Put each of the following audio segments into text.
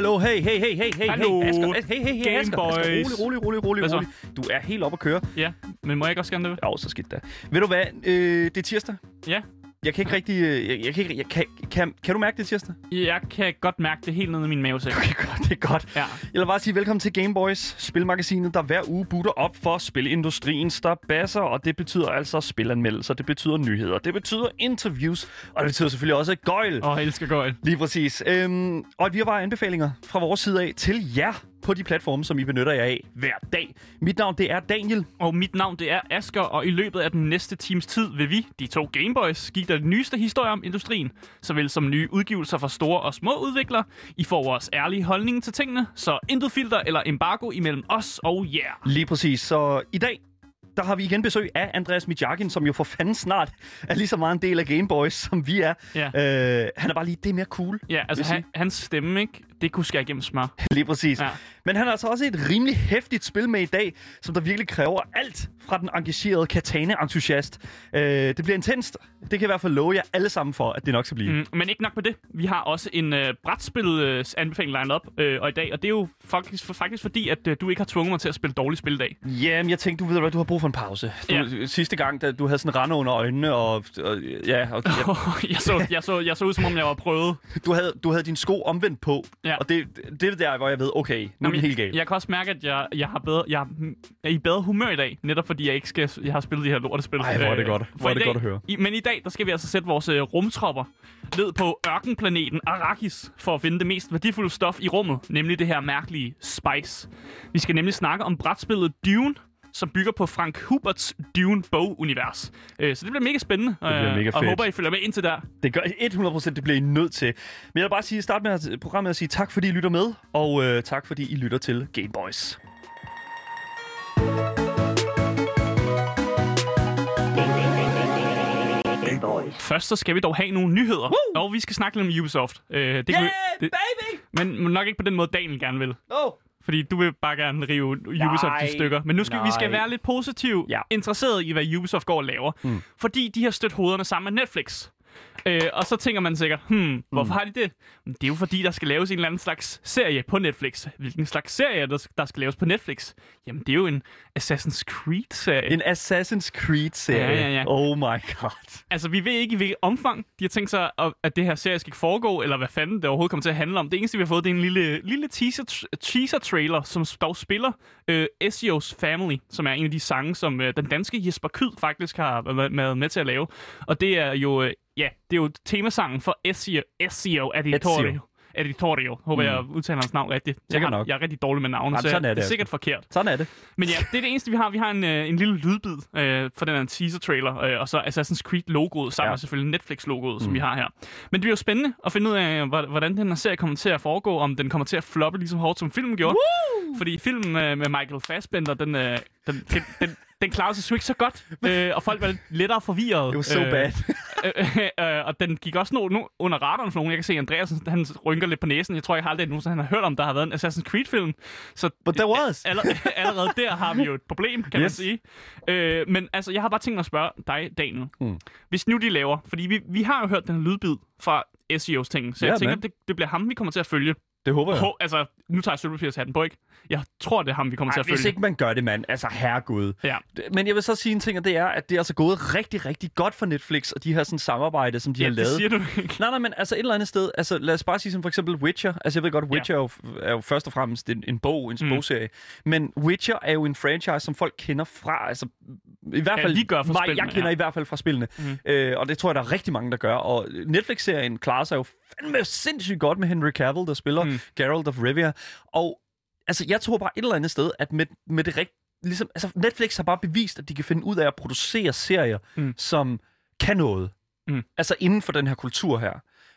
Hallo, hey, hey, hey, hey, hey, Hallo. hey, Asger, As- hey, hey, hey, Asger. Asger, rolig, rolig, rolig, rolig, så? rolig. Du er helt oppe at køre. Ja, men må jeg ikke også gerne det? Jo, så skidt da. Ved du hvad, øh, det er tirsdag. Ja. Jeg kan ikke rigtig, øh, jeg, jeg kan ikke, jeg kan, kan, kan du mærke det tirsdag? Jeg kan godt mærke det helt nede i min mavesæk. Okay, godt, det er godt. Ja. Jeg vil bare sige velkommen til Game Boys, spilmagasinet, der hver uge butter op for spilindustrien basser, og det betyder altså spilanmeldelser, det betyder nyheder, det betyder interviews, og det betyder selvfølgelig også gøjl. Åh, jeg elsker gøjl. Lige præcis. Øhm, og vi har bare anbefalinger fra vores side af til jer på de platforme, som I benytter jer af hver dag. Mit navn, det er Daniel. Og mit navn, det er Asker, og i løbet af den næste times tid vil vi, de to Gameboys, give dig de nyeste historier om industrien, såvel som nye udgivelser fra store og små udviklere. I får vores ærlige holdning til tingene, så intet filter eller embargo imellem os og jer. Yeah. Lige præcis. Så i dag, der har vi igen besøg af Andreas Mijakin, som jo for fanden snart er lige så meget en del af Game Boys, som vi er. Ja. Øh, han er bare lige det mere cool. Ja, altså sige. han, hans stemme, ikke? Det kunne skære igennem smør. Lige præcis. Ja. Men han har altså også et rimelig hæftigt spil med i dag, som der virkelig kræver alt fra den engagerede Katana-entusiast. Øh, det bliver intenst. Det kan jeg i hvert fald love jer alle sammen for, at det nok skal blive. Mm, men ikke nok med det. Vi har også en øh, brætspil øh, anbefaling line op øh, og i dag, og det er jo faktisk, for, faktisk fordi, at øh, du ikke har tvunget mig til at spille dårligt spil i dag. Jamen, jeg tænkte, du ved hvad, du har brug for en pause. Du, Ja. Sidste gang, da du havde sådan rande under øjnene, og, og ja, og, ja, jeg, så, jeg, så, jeg så ud, som om jeg var prøvet. du, havde, du havde din sko omvendt på, Ja. Og det, det er der, hvor jeg ved, okay, nu er det helt galt. Jeg kan også mærke, at jeg, jeg, har bedre, jeg er i bedre humør i dag, netop fordi jeg ikke skal, jeg har spillet de her lortespil. Ej, hvor er det Øh, godt. Hvor er det dag, godt at høre. I, men i dag, der skal vi altså sætte vores øh, rumtropper ned på ørkenplaneten Arrakis for at finde det mest værdifulde stof i rummet, nemlig det her mærkelige spice. Vi skal nemlig snakke om brætspillet Dune, som bygger på Frank Huberts Dune-bog-univers. Øh, så det bliver mega spændende, bliver øh, mega og fedt. håber, I følger med indtil der. Det gør 100%, det bliver I nødt til. Men jeg vil bare sige, start med at, programmet at sige tak, fordi I lytter med, og øh, tak, fordi I lytter til Game Boys. Boys. Først så skal vi dog have nogle nyheder, Woo! og vi skal snakke lidt om Ubisoft. Øh, det kan vi, det, baby! men, nok ikke på den måde, Daniel gerne vil. Oh. Fordi du vil bare gerne rive Ubisoft Nej, i stykker. Men nu skal vi skal nej. være lidt positiv Ja. interesseret i, hvad Ubisoft går og laver. Mm. Fordi de har stødt hovederne sammen med Netflix. Øh, og så tænker man sikkert, hmm, hvorfor har de det? Det er jo fordi, der skal laves en eller anden slags serie på Netflix. Hvilken slags serie, der, der skal laves på Netflix? Jamen, det er jo en Assassin's Creed-serie. En Assassin's Creed-serie. Ja, ja, ja. Oh my god. Altså, vi ved ikke, i hvilket omfang de har tænkt sig, at- det her serie skal foregå, eller hvad fanden det overhovedet kommer til at handle om. Det eneste, vi har fået, det er en lille, lille teaser, teaser-trailer, som dog spiller øh, SEO's Family, som er en af de sange, som øh, den danske Jesper Kyd faktisk har været været med til at lave. Og det er jo, øh, ja, det er jo temasangen for SEO, SEO Editorio. Ezio. Editorio. Håber, mm. jeg udtaler hans navn rigtigt. Jeg, har, nok. jeg er rigtig dårlig med navne, Jamen, så jeg, er det det er altså. sikkert forkert. Sådan er det. Men ja, det er det eneste, vi har. Vi har en, øh, en lille lydbid øh, for den her teaser-trailer, øh, og så Assassin's Creed-logoet, sammen Ja. med selvfølgelig Netflix-logoet, som vi har her. Men det bliver jo spændende at finde ud af, hvor- hvordan den her serie kommer til at foregå, om den kommer til at floppe lige så hårdt, som filmen gjorde. Woo! Fordi filmen øh, med Michael Fassbender, den, øh, den, den, den, den klarede sig sgu ikke så godt, øh, og folk var lidt lettere forvirret. Det var so øh, bad. Øh, øh, og den gik også no, no, under radaren for nogen. Jeg kan se, Andreas han rynker lidt på næsen. Jeg tror ikke har aldrig nogensinde han har hørt om, der har været en Assassin's Creed-film. Så But there was. Aller, allerede der har vi jo et problem, kan yes. man sige. Øh, men altså, jeg har bare tænkt mig at spørge dig, Daniel. Mm. Hvis nu de laver, fordi vi, vi har jo hørt den lydbid fra SEO's ting, så Ja, jeg tænker, man. det, det bliver ham, vi kommer til at følge. Det håber jeg. Hå, altså, nu tager jeg sølvpapirshatten på, ikke? Jeg tror, det er ham, vi kommer Ej, til at hvis følge. ikke man gør det, mand. Altså, herregud. Ja. Men jeg vil så sige en ting, og det er, at det er altså gået rigtig, rigtig godt for Netflix, og de her sådan samarbejde, som de ja, har det lavet. siger du ikke. Nej, nej, men altså et eller andet sted, altså lad os bare sige som for eksempel Witcher. Altså jeg ved godt, Witcher ja. er, jo, er jo først og fremmest en, en bog, en Mm. bogserie. Men Witcher er jo en franchise, som folk kender fra, altså i hvert Ja, fald, vi gør fra mig, jeg kender ja. i hvert fald fra spillene. Mm. Øh, og det tror jeg, der er rigtig mange, der gør. Og Netflix-serien klarer sig jo fandme sindssygt godt med Henry Cavill, der spiller Mm. Geralt of Rivia. Og altså jeg tror bare et eller andet sted, at med, med det rigtige Ligesom, altså Netflix har bare bevist, at de kan finde ud af at producere serier, Mm. som kan noget. Mm. Altså inden for den her kultur her.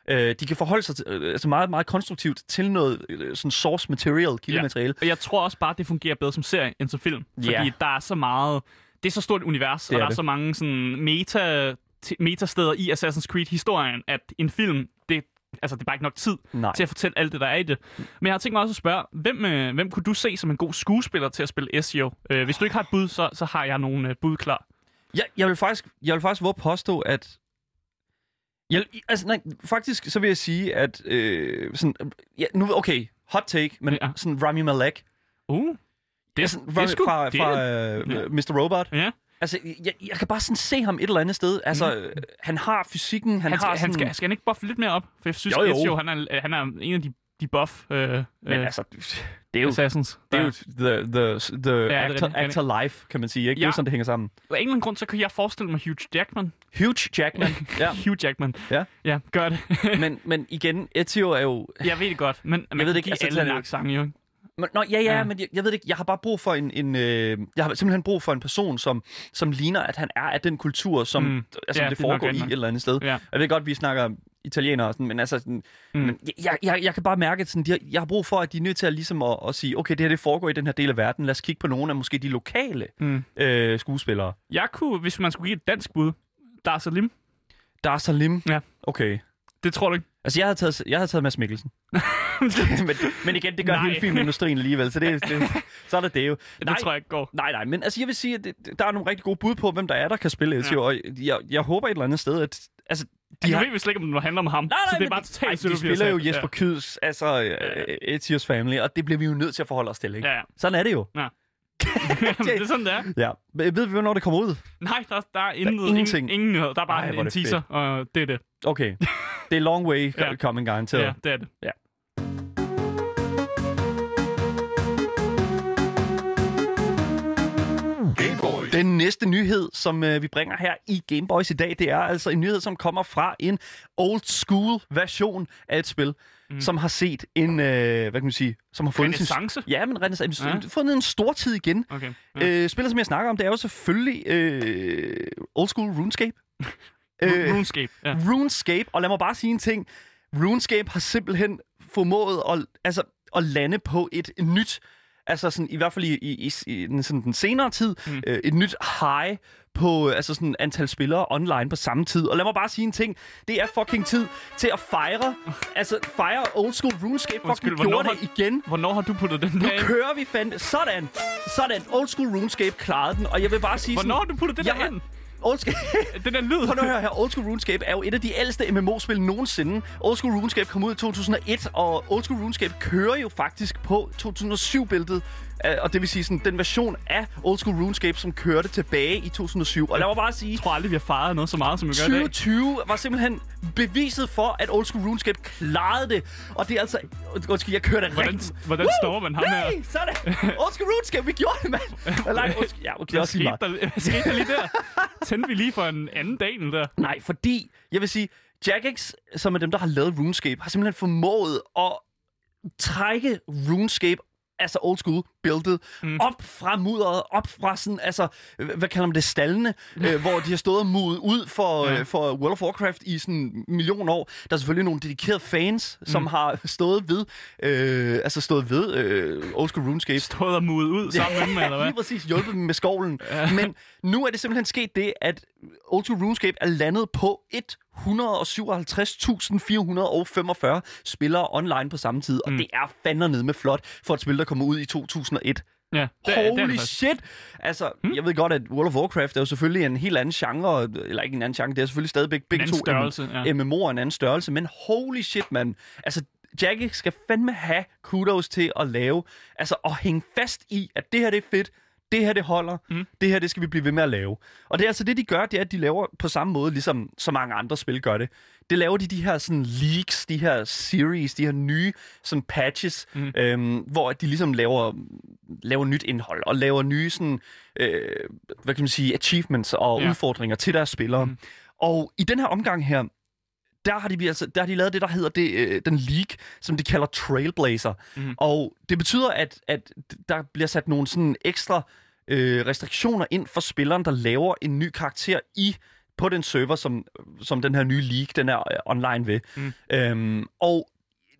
Øh, de kan forholde sig til, øh, altså meget, meget konstruktivt til noget øh, sådan source material, kildemateriale. Og jeg tror også bare, det fungerer bedre som serie end som film. Fordi Ja. der er så meget... Det er så stort et univers, Det og er der er det. så mange sådan meta te- metasteder i Assassin's Creed-historien, at en film, det, altså, det er bare ikke nok tid Nej. til at fortælle alt det, der er i det. Men jeg har tænkt mig også at spørge, hvem, øh, hvem kunne du se som en god skuespiller til at spille SEO? Øh, hvis du ikke har et bud, så, så har jeg nogle øh, bud klar. Jeg, jeg vil faktisk, jeg vil faktisk våge påstå, at... Jeg, altså, nej, faktisk så vil jeg sige, at... Øh, sådan, ja, nu, okay, hot take, men Ja. sådan Rami Malek. Uh, det, altså, det er sgu... fra, det fra er- øh, ja. Mr. Robot. Ja, Altså, jeg, jeg kan bare sådan se ham et eller andet sted. Altså, mm. han har fysikken, han, han, har skal, sådan... han, skal, skal han ikke buffe lidt mere op? For jeg synes, Jo, jo. Ezio, han er, han er en af de, de buff øh, Men øh, altså, det er jo, assassins. det er jo the, the, the det er actor, rigtigt, actor life, kan man sige. Ikke? Det er Ja. sådan, det hænger sammen. Af en eller anden grund, så kan jeg forestille mig Hugh Jackman. Hugh Jackman. ja. Hugh Jackman. Ja. Ja, gør det. men, men igen, Ezio er jo... jeg ved det godt, men man ved det ikke, give altså, alle sådan er en det- accent, jo. Men, nå, ja, ja, Ja. men jeg, jeg ved det ikke. Jeg har bare brug for en... en øh, jeg har simpelthen brug for en person, som, som ligner, at han er af den kultur, som, Mm. altså, Ja, det det foregår i et eller andet sted. Ja. Jeg ved godt, vi snakker italienere og sådan, men altså... Sådan, mm. men jeg, jeg, jeg kan bare mærke, at sådan, de har, jeg har brug for, at de er nødt til at, ligesom at, at sige, okay, det her det foregår i den her del af verden. Lad os kigge på nogle af måske de lokale Mm. øh, skuespillere. Jeg kunne, hvis man skulle give et dansk bud, Dar Salim, Dar Salim. Ja. Okay. det tror du ikke? Altså, jeg havde taget, jeg havde taget Mads Mikkelsen. men, men igen, det gør Nej. hele filmindustrien alligevel, så, det, det, så er det det jo. Det tror jeg ikke går. Nej, nej, men altså, jeg vil sige, at det, der er nogle rigtig gode bud på, hvem der er, der kan spille Ezio, ja. og jeg, jeg håber et eller andet sted, at... Altså, De de du har, ved vist ikke, om det handler om ham. nej, nej, så det er bare totalt ej, de spiller jo. Jesper Kyds, altså øh, Ezio's Family, og det bliver vi jo nødt til at forholde os til, ikke? Ja, ja. Sådan er det jo. ja. det er sådan, det er. Ja. Men Ved vi, hvornår det kommer ud? Nej, der, der er intet, Der er ingenting. Ingen, ingen. Der er bare Ej, en det teaser, og det er det. Okay. Det er long way Ja. coming, garanteret. Ja, det er det. Boys. Den næste nyhed, som øh, vi bringer her i Game Boys i dag, det er altså en nyhed, som kommer fra en old school version af et spil, mm. som har set en, øh, hvad kan man sige, som har fundet sin... Renaissance? Ja, men renaissance. Ja. Fundet en stor tid igen. Okay. Ja. Øh, spillet, som jeg snakker om, det er jo selvfølgelig øh, old school RuneScape. Øh, RuneScape. Ja. RuneScape, og lad mig bare sige en ting. RuneScape har simpelthen formået at, altså, at lande på et nyt, altså sådan, i hvert fald i, i, i, i den, sådan, den senere tid, mm. øh, et nyt high på øh, altså sådan antal spillere online på samme tid. Og lad mig bare sige en ting. Det er fucking tid til at fejre, altså fejre old school RuneScape. Fucking gjorde har- det igen. Hvornår har du puttet den Nu der ind? kører vi fandme. Sådan. Sådan. Old school RuneScape klarede den. Og jeg vil bare sige Hvornår har sådan... du puttet det Ja, der ind? Old school... Den der lyd. Prøv nu at høre her. Old School RuneScape er jo et af de ældste MMO-spil nogensinde. Old School RuneScape kom ud i 2001, og Old School RuneScape kører jo faktisk på 2007-billedet. Øh, Og det vil sige sådan, den version af Old School RuneScape, som kørte tilbage i 2007. Og lad mig bare sige, Jeg tror aldrig, vi har fejret noget så meget, som vi gør i dag. 2020 var simpelthen beviset for, at Old School RuneScape klarede det. Og det er altså... Undskyld, jeg kører det Hvordan, rigtigt. hvordan står man ham her? Hey, sådan. Old School RuneScape, vi gjorde det, mand. Undskyld, ja, okay, det er også skete, der, skete der lige der? Tændte vi lige for en anden dag end der? Nej, fordi, jeg vil sige, Jagex, som er dem, der har lavet RuneScape, har simpelthen formået at trække RuneScape altså old school buildet, mm. op fra mudderet, op fra sådan, altså, øh, hvad kalder man det, stallene, øh, hvor de har stået og mudet ud for, Ja. øh, for World of Warcraft i sådan en million år. Der er selvfølgelig nogle dedikerede fans, som Mm. har stået ved, øh, altså stået ved øh, old school RuneScape. Stået og mudet ud sammen med dem, eller hvad? Lige præcis, hjulpet dem med skovlen. Ja. Men nu er det simpelthen sket det, at Old School RuneScape er landet på 157.445 spillere online på samme tid. Og Mm. det er fandme ned med flot for et spil, der kommer ud i 2001. Ja, det, er Holy det faktisk. shit! Altså, hmm? jeg ved godt, at World of Warcraft er jo selvfølgelig en helt anden genre, eller ikke en anden genre, det er selvfølgelig stadig begge, to størrelse, ja. MMO'er en anden størrelse, men holy shit, mand. Altså, Jagex skal fandme have kudos til at lave, altså at hænge fast i, at det her det er fedt, det her det holder, mm. det her det skal vi blive ved med at lave. Og det er altså det, de gør, det er, at de laver på samme måde, ligesom så mange andre spil gør det. Det laver de de her sådan leaks, de her series, de her nye sådan patches, mm. øhm, hvor de ligesom laver, laver nyt indhold og laver nye sådan, øh, hvad kan man sige, achievements og Ja. udfordringer til deres spillere. Mm. Og i den her omgang her, der har de, altså, der har de lavet det, der hedder det, øh, den league, som de kalder Trailblazer. Mm. Og det betyder, at, at der bliver sat nogle sådan ekstra øh, restriktioner ind for spilleren, der laver en ny karakter i på den server, som, som den her nye league, den er øh, online ved. Mm. Øhm, og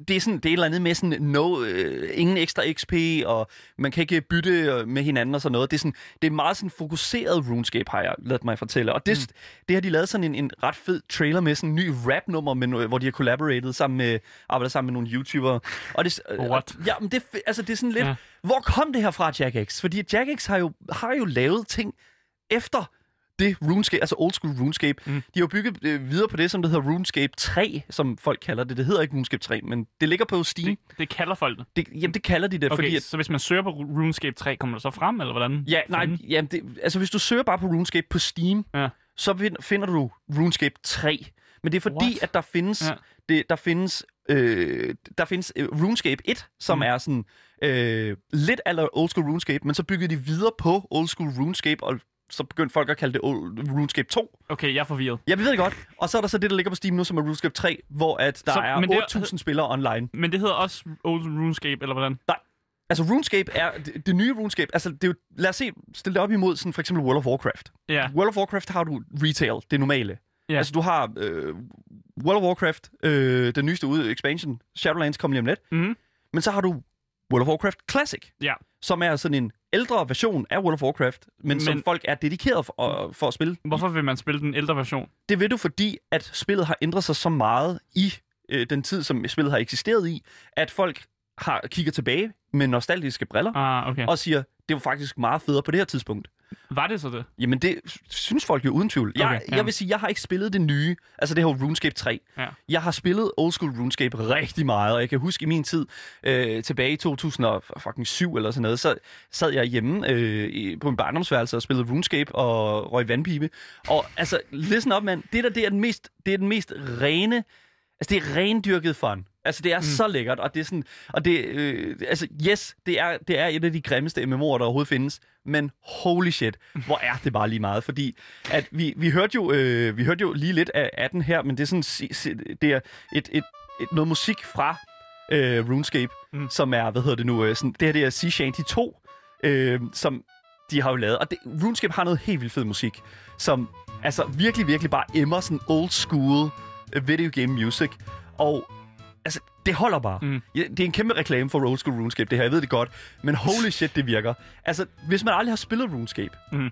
det er sådan, det er et eller andet med sådan, no, øh, ingen ekstra XP, og man kan ikke bytte øh, med hinanden og sådan noget. Det er, sådan, det er meget sådan fokuseret RuneScape, har jeg ladet mig fortælle. Og det, mm. det har de lavet sådan en, en ret fed trailer med, sådan en ny rap-nummer, med, no- hvor de har collaborated sammen med, arbejdet sammen med nogle YouTubere. Og det, øh, What? Ja, men det, altså, det er sådan lidt, Ja. Hvor kom det her fra, Jagex? Fordi Jagex har jo, har jo lavet ting efter det RuneScape, altså old school RuneScape. Mm. De har jo bygget øh, videre på det, som det hedder RuneScape 3, som folk kalder det. Det hedder ikke RuneScape 3, men det ligger på Steam. Det, det kalder folk det. Det, jamen, det kalder de det, Okay, fordi... At, så hvis man søger på Ru- RuneScape 3, kommer det så frem, eller hvordan? ja, nej, Fanden? jamen, det, altså hvis du søger bare på RuneScape på Steam, Ja. så find- finder du RuneScape 3. Men det er fordi, What? at der findes, Ja. det, der findes, øh, der findes øh, RuneScape 1, som Mm. er sådan øh, lidt aller old school RuneScape, men så byggede de videre på old school RuneScape, og så begyndte folk at kalde det old, RuneScape 2. Okay, jeg er forvirret. Ja, vi ved det godt. Og så er der så det, der ligger på Steam nu, som er RuneScape 3, hvor at der Så- er er- 8.000 spillere online. Men det hedder også Old RuneScape, eller hvordan? Altså RuneScape er det, det nye RuneScape. Altså det er jo, lad os se, stille det op imod sådan for eksempel World of Warcraft. Ja. World of Warcraft har du retail, det normale. Ja. Altså du har øh, World of Warcraft, øh, den nyeste ude expansion, Shadowlands kommer lige om lidt. Mhm. Men så har du World of Warcraft Classic, Ja. som er sådan en ældre version af World of Warcraft, men, men som folk er dedikeret for, for at spille. Hvorfor vil man spille den ældre version? Det ved du, fordi at spillet har ændret sig så meget i øh, den tid, som spillet har eksisteret i, at folk har kigger tilbage med nostalgiske briller Ah, okay. og siger, det var faktisk meget federe på det her tidspunkt. Var det så det? Jamen det synes folk jo uden tvivl. Jeg, Okay, ja. jeg vil sige, jeg har ikke spillet det nye, altså det her RuneScape 3. Ja. Jeg har spillet old school RuneScape rigtig meget, og jeg kan huske i min tid øh, tilbage i 2007 eller sådan noget, så sad jeg hjemme øh, på en barndomsværelse og spillede RuneScape og røg vandpibe. Og altså, listen up, mand. Det der, det er den mest, det er den mest rene, altså det er rendyrket fun. Altså, det er mm. så lækkert, og det er sådan, og det, øh, altså, yes, det er, det er et af de grimmeste MMO'er, der overhovedet findes, men holy shit, hvor er det bare lige meget, fordi at vi, vi, hørte jo, øh, vi hørte jo lige lidt af, af den her, men det er sådan, det er et, et, et, noget musik fra øh, RuneScape, Mm. mm. som er, hvad hedder det nu, øh, sådan, det her det er Sea Shanty 2, øh, som de har jo lavet, og det, RuneScape har noget helt vildt fed musik, som altså virkelig, virkelig bare emmer sådan old school øh, video game music, og altså, det holder bare. Mm. Ja, det er en kæmpe reklame for old school RuneScape, det her, jeg ved det godt, men holy shit, det virker. Altså, hvis man aldrig har spillet RuneScape, Mm.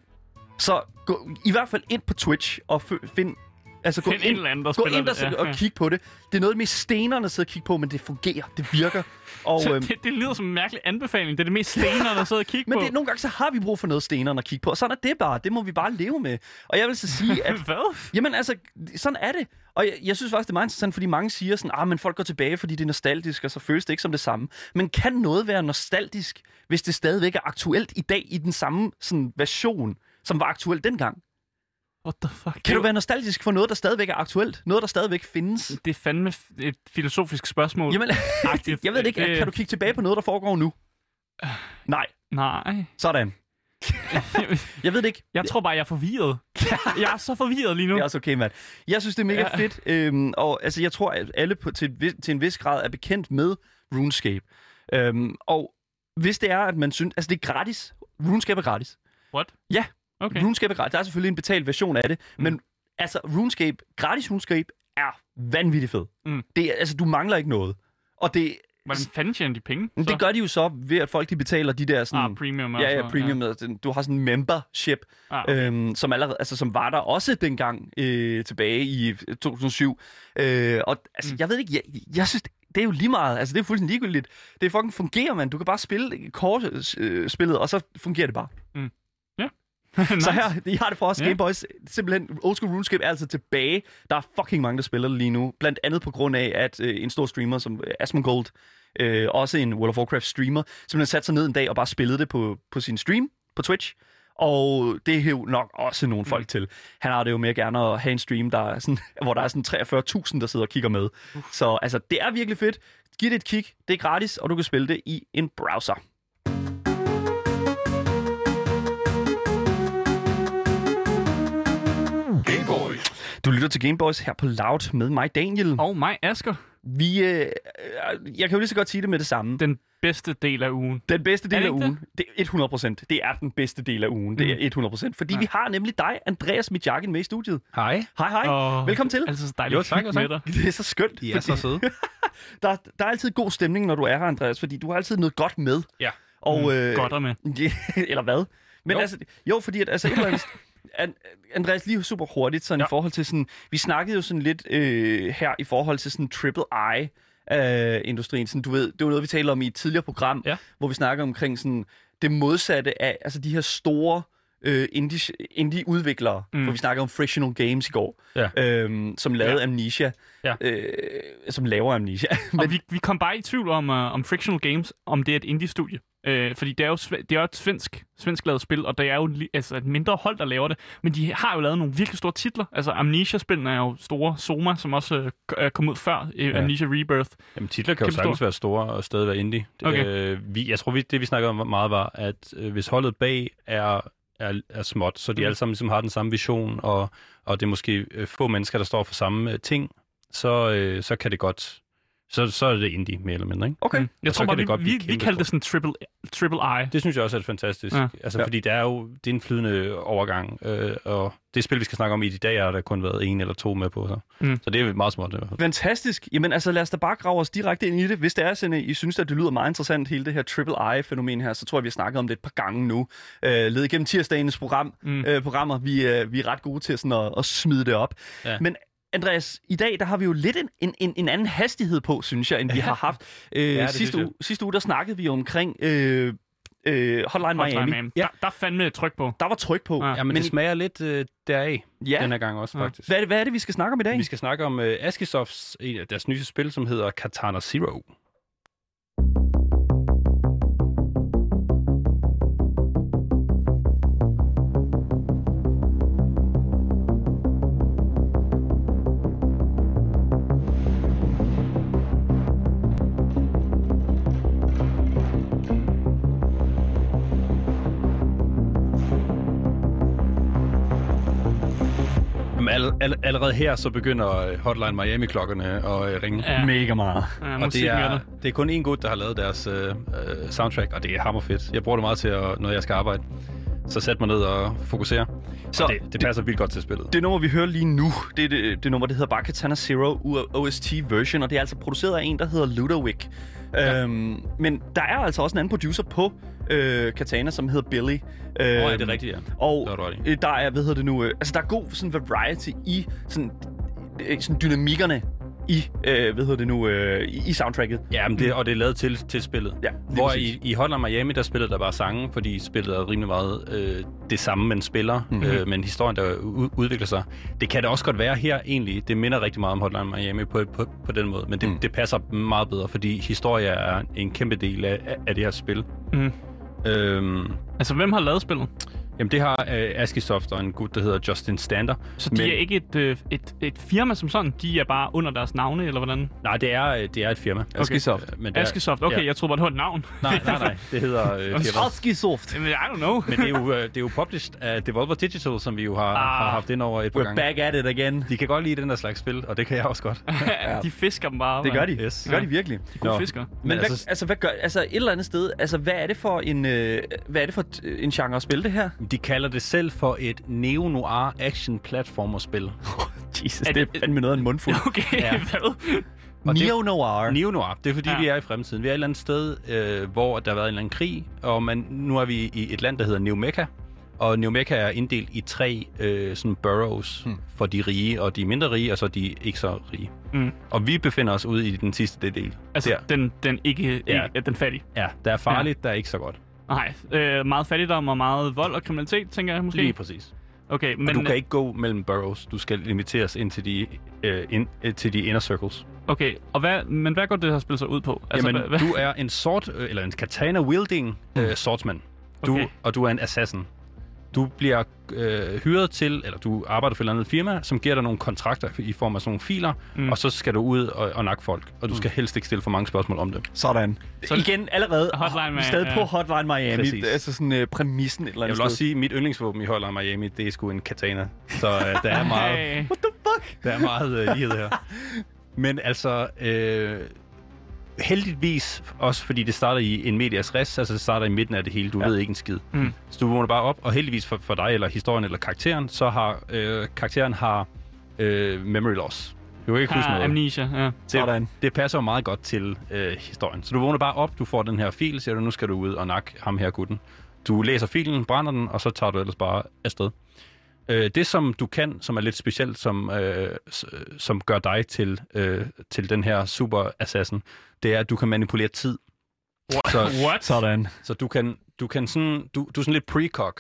så gå i hvert fald ind på Twitch og find... Altså, gå Find ind, en eller anden, der gå ind og, det. ja, og kig på det. Det er noget med stenerne at sidde og kigge på, men det fungerer. Det virker. Og, Så øhm, det, det lyder som en mærkelig anbefaling. Det er det mest stenere, der sidder og kigge men på. det, nogle gange så har vi brug for noget stenerne at kigge på, og sådan er det bare. Det må vi bare leve med. Og jeg vil så sige, at Hvad? Jamen altså, sådan er det. Og jeg, jeg synes faktisk, det er meget interessant, fordi mange siger sådan, ah, men folk går tilbage, fordi det er nostalgisk, og så føles det ikke som det samme. Men kan noget være nostalgisk, hvis det stadigvæk er aktuelt i dag i den samme sådan, version, som var aktuelt dengang? What the fuck? Kan du være nostalgisk for noget, der stadigvæk er aktuelt? Noget, der stadigvæk findes? Det er fandme et filosofisk spørgsmål. Jamen, jeg ved det ikke. Kan du kigge tilbage på noget, der foregår nu? Nej, Nej. sådan. Jeg ved det ikke. Jeg tror bare, jeg er forvirret. jeg er så forvirret lige nu. Det er også okay, mand. Jeg synes, det er mega Ja. fedt, øhm, og altså, jeg tror, at alle på, til, til en vis grad er bekendt med RuneScape. Øhm, og hvis det er, at man synes... Altså, det er gratis. RuneScape er gratis. What? Ja. Okay. RuneScape er gratis. Der er selvfølgelig en betalt version af det, mm. men altså, RuneScape, gratis RuneScape er vanvittigt fed. Mm. Det er, altså, du mangler ikke noget. Og det, Hvordan fanden tjener de penge? men det gør de jo så ved, at folk de betaler de der sådan... Ah, premium og Ja, ja, premium. Ja. Du har sådan en membership, Ah, okay. øhm, som allerede, altså som var der også dengang øh, tilbage i 2007. Øh, og altså, Mm. jeg ved ikke, jeg, jeg synes, det er jo lige meget, altså det er fuldstændig ligegyldigt. Det fucking fungerer, man. Du kan bare spille kort øh, spillet, og så fungerer det bare. nice. Så her, jeg har det for os, Ja. Game Boys. Simpelthen, Old School RuneScape er altså tilbage. Der er fucking mange, der spiller det lige nu. Blandt andet på grund af, at øh, en stor streamer som øh, Asmongold, øh, også en World of Warcraft streamer, simpelthen satte sig ned en dag og bare spillede det på, på sin stream på Twitch. Og det hæv nok også nogle folk til. Han har det jo mere gerne at have en stream, der er sådan, hvor der er sådan 43.000, der sidder og kigger med. Så altså, det er virkelig fedt. Giv det et kig. Det er gratis, og du kan spille det i en browser. Du lytter til Gameboys her på Loud med mig, Daniel. Og mig, Asker. Vi, øh, øh, jeg kan jo lige så godt sige det med det samme. Den, bedste del af ugen. den bedste del det af ugen, det er 100 procent. Det er den bedste del af ugen. Det er 100 procent. Fordi Ja. vi har nemlig dig, Andreas Mitjakken, med i studiet. Hej. Hej, hej. Og Velkommen til. Altså så dejligt Jo, tak, med dig. Det er så skønt. I er så søde. Der, der er altid god stemning, når du er her, Andreas, fordi du har altid noget godt med. Ja. Og, Mm, øh, Godt med. Eller hvad? Men Jo. altså, jo, fordi at, altså, et eller andet, An- Andreas, lige super hurtigt, sådan ja. I forhold til sådan, vi snakkede jo sådan lidt øh, her i forhold til sådan triple I, øh, industrien. Sådan, du ved, det var noget, vi talte om i et tidligere program, Ja. hvor vi snakker omkring sådan, det modsatte af altså de her store øh, indie, indie-udviklere, mm. for vi snakkede om Frictional Games i går, Ja. øhm, som lavede Ja. Amnesia, Ja. øh, som laver Amnesia. Og vi, vi kom bare i tvivl om, uh, om Frictional Games, om det er et indie-studie. Øh, fordi det er jo, det er jo et svensk, svensk lavet spil, og det er jo altså et mindre hold, der laver det. Men de har jo lavet nogle virkelig store titler. Altså Amnesia-spillene er jo store. Soma, som også øh, k- er kommet ud før. Øh, Ja. Amnesia Rebirth. Jamen, titler kan jo Kæmpe sagtens stor. være store og stadig være indie. Okay. Øh, vi, jeg tror, vi, det vi snakkede om meget var, at øh, hvis holdet bag er, er, er småt, så de Mm. alle sammen ligesom har den samme vision, og, og det er måske øh, få mennesker, der står for samme øh, ting, så, øh, så kan det godt... Så, så er det indie, mere eller mindre, ikke? Okay. Mm. Jeg Og tror kan bare, det vi, godt vi, vi kaldte det sådan triple, triple I. Det synes jeg også er fantastisk. Ja. Altså, Ja. fordi det er jo det er en flydende overgang, øh, og det spil, vi skal snakke om i de dage, har der kun været en eller to med på. Så, Mm. så det er meget småt. i hvert fald. Fantastisk. Jamen altså, lad os da bare grave os direkte ind i det. Hvis det er sådan, I synes, at det lyder meget interessant, hele det her Triple I-fænomen her, så tror jeg, vi har snakket om det et par gange nu. Øh, led igennem tirsdagens program, mm. øh, programmer. Vi, øh, vi er ret gode til sådan at, at smide det op. Ja. Men Andreas, i dag der har vi jo lidt en, en, en, en anden hastighed på, synes jeg, end vi har haft. Øh, det sidste, uge, sidste uge, der snakkede vi omkring øh, øh, Hotline, Hotline Miami. Miami. Der, der er fandme et tryk på. Der var tryk på. Ja. Ja, men, Men det smager lidt øh, deraf Ja. den her gang også, Ja. faktisk. Hvad, er det, hvad er det, vi skal snakke om i dag? Vi skal snakke om uh, Askisofts, en af deres nye spil, som hedder Katana Zero. All, all, allerede her så begynder øh, Hotline Miami-klokkerne at øh, ringe. Ja. Mega meget. Ja, Og det er, det er kun én gut, der har lavet deres øh, øh, soundtrack, og det er hammerfedt. Jeg bruger det meget til, at, når jeg skal arbejde. Så sæt mig ned og fokusere. Så Så det, det passer vildt godt til spillet. Det nummer, vi hører lige nu, det er det, det nummer, der hedder bare Katana Zero OST version, og det er altså produceret af en, der hedder Ludowick. Ja. Øhm, men der er altså også en anden producer på øh, Katana, som hedder Billy. Åh, Øhm, ja, det er rigtigt, ja. Og Det øh, der er, hvad hedder det nu, øh, altså der er god sådan variety i sådan, øh, sådan dynamikkerne i, øh, hvad hedder det nu, øh, i, i soundtracket. Ja, men det, og det er lavet til, til spillet. Ja, Hvor præcis. i, i Hotline Miami, der spillede der bare sange, fordi spillet er rimelig meget øh, det samme, man spiller, Mhm. mm-hmm. øh, men historien, der u- udvikler sig. Det kan det også godt være her, egentlig. Det minder rigtig meget om Hotline Miami på, på, på den måde, men det, Mm. det passer meget bedre, fordi historie er en kæmpe del af, af- af det her spil. Mm. Øhm, Altså, hvem har lavet spillet? Jamen, det har øh, Askisoft og en gut, der hedder Justin Stander. Så de Men- er ikke et, øh, et, et firma som sådan? De er bare under deres navne, eller hvordan? Nej, det er, øh, det er et firma. Askisoft. Øh, Men er, Askesoft. Okay, ja. jeg troede bare, det var et navn. Nej, nej, nej. Det hedder øh. Askisoft. Jamen, I don't know. Men det er, jo, øh, det er jo published af Devolver Digital, som vi jo har, Ah. har haft ind over et par We're gange. back at it again. De kan godt lide den der slags spil, og det kan jeg også godt. de fisker dem bare. Det gør de. Yes. Det gør de virkelig. De gode Nå. fiskere. Men, Men altså- hvad, altså, hvad gør, altså et eller andet sted, altså hvad er det for en, øh, hvad er det for en genre at spille det her? De kalder det selv for et neo-noir action platformerspil. Jesus, Er det er det- fandme noget af en mundfuld. Okay, Ja. hvad? Neo-noir. Neo-noir, det er fordi, Ja. vi er i fremtiden. Vi er et eller andet sted, øh, hvor der har været en eller anden krig, og man, nu er vi i et land, der hedder New Mecca. Og New Mecca er inddelt i tre øh, sådan boroughs Hmm. for de rige og de mindre rige, og så de ikke så rige. Mm. Og vi befinder os ude i den sidste del. Altså, Der. den, den ikke, ikke ja. den fattige. Ja, der er farligt, ja. der er ikke så godt. Nej, øh, meget fattigdom og meget vold og kriminalitet, tænker jeg måske. Lige præcis. Okay, Men, og du kan ikke gå mellem boroughs. Du skal limiteres ind til de, øh, ind, øh, til de inner circles. okay, og hvad, men hvad går det her spil så ud på? Altså, Jamen, hvad, hvad? du er en sort, øh, eller en katana-wielding øh, swordsman. Du, Okay. Og du er en assassin. Du bliver øh, hyret til, eller du arbejder for et eller andet firma, som giver dig nogle kontrakter i form af sådan nogle filer, Mm. mm. og så skal du ud og, og nakke folk. Og du skal helst ikke stille for mange spørgsmål om det. Sådan. Så- igen, allerede Hotline Ma- stadig ja. på Hotline Miami. Præcis. Det er altså sådan uh, præmissen et eller Jeg andet vil også sted. sige, at mit yndlingsvåben i Hotline Miami, det er sgu en katana. Så øh, der er meget... Hey. What the fuck? Der er meget øh, lighed her. Men altså, øh, heldigvis også, fordi det starter i en medias res, altså det starter i midten af det hele, du Ja. ved ikke en skid. Mm. Så du vågner bare op, og heldigvis for, for dig, eller historien, eller karakteren, så har øh, karakteren har øh, memory loss. Du kan ikke huske Ah, noget. amnesia, ja. Sådan. Det passer jo meget godt til øh, historien. Så du vågner bare op, du får den her fil, siger du, nu skal du ud og nakke ham her gutten. Du læser filen, brænder den, og så tager du ellers bare afsted. Øh, det, som du kan, som er lidt specielt, som, øh, som gør dig til, øh, til den her super assassin, det er, at du kan manipulere tid. Så, What? Sådan. så du kan, du kan sådan, du, du er sådan lidt precog.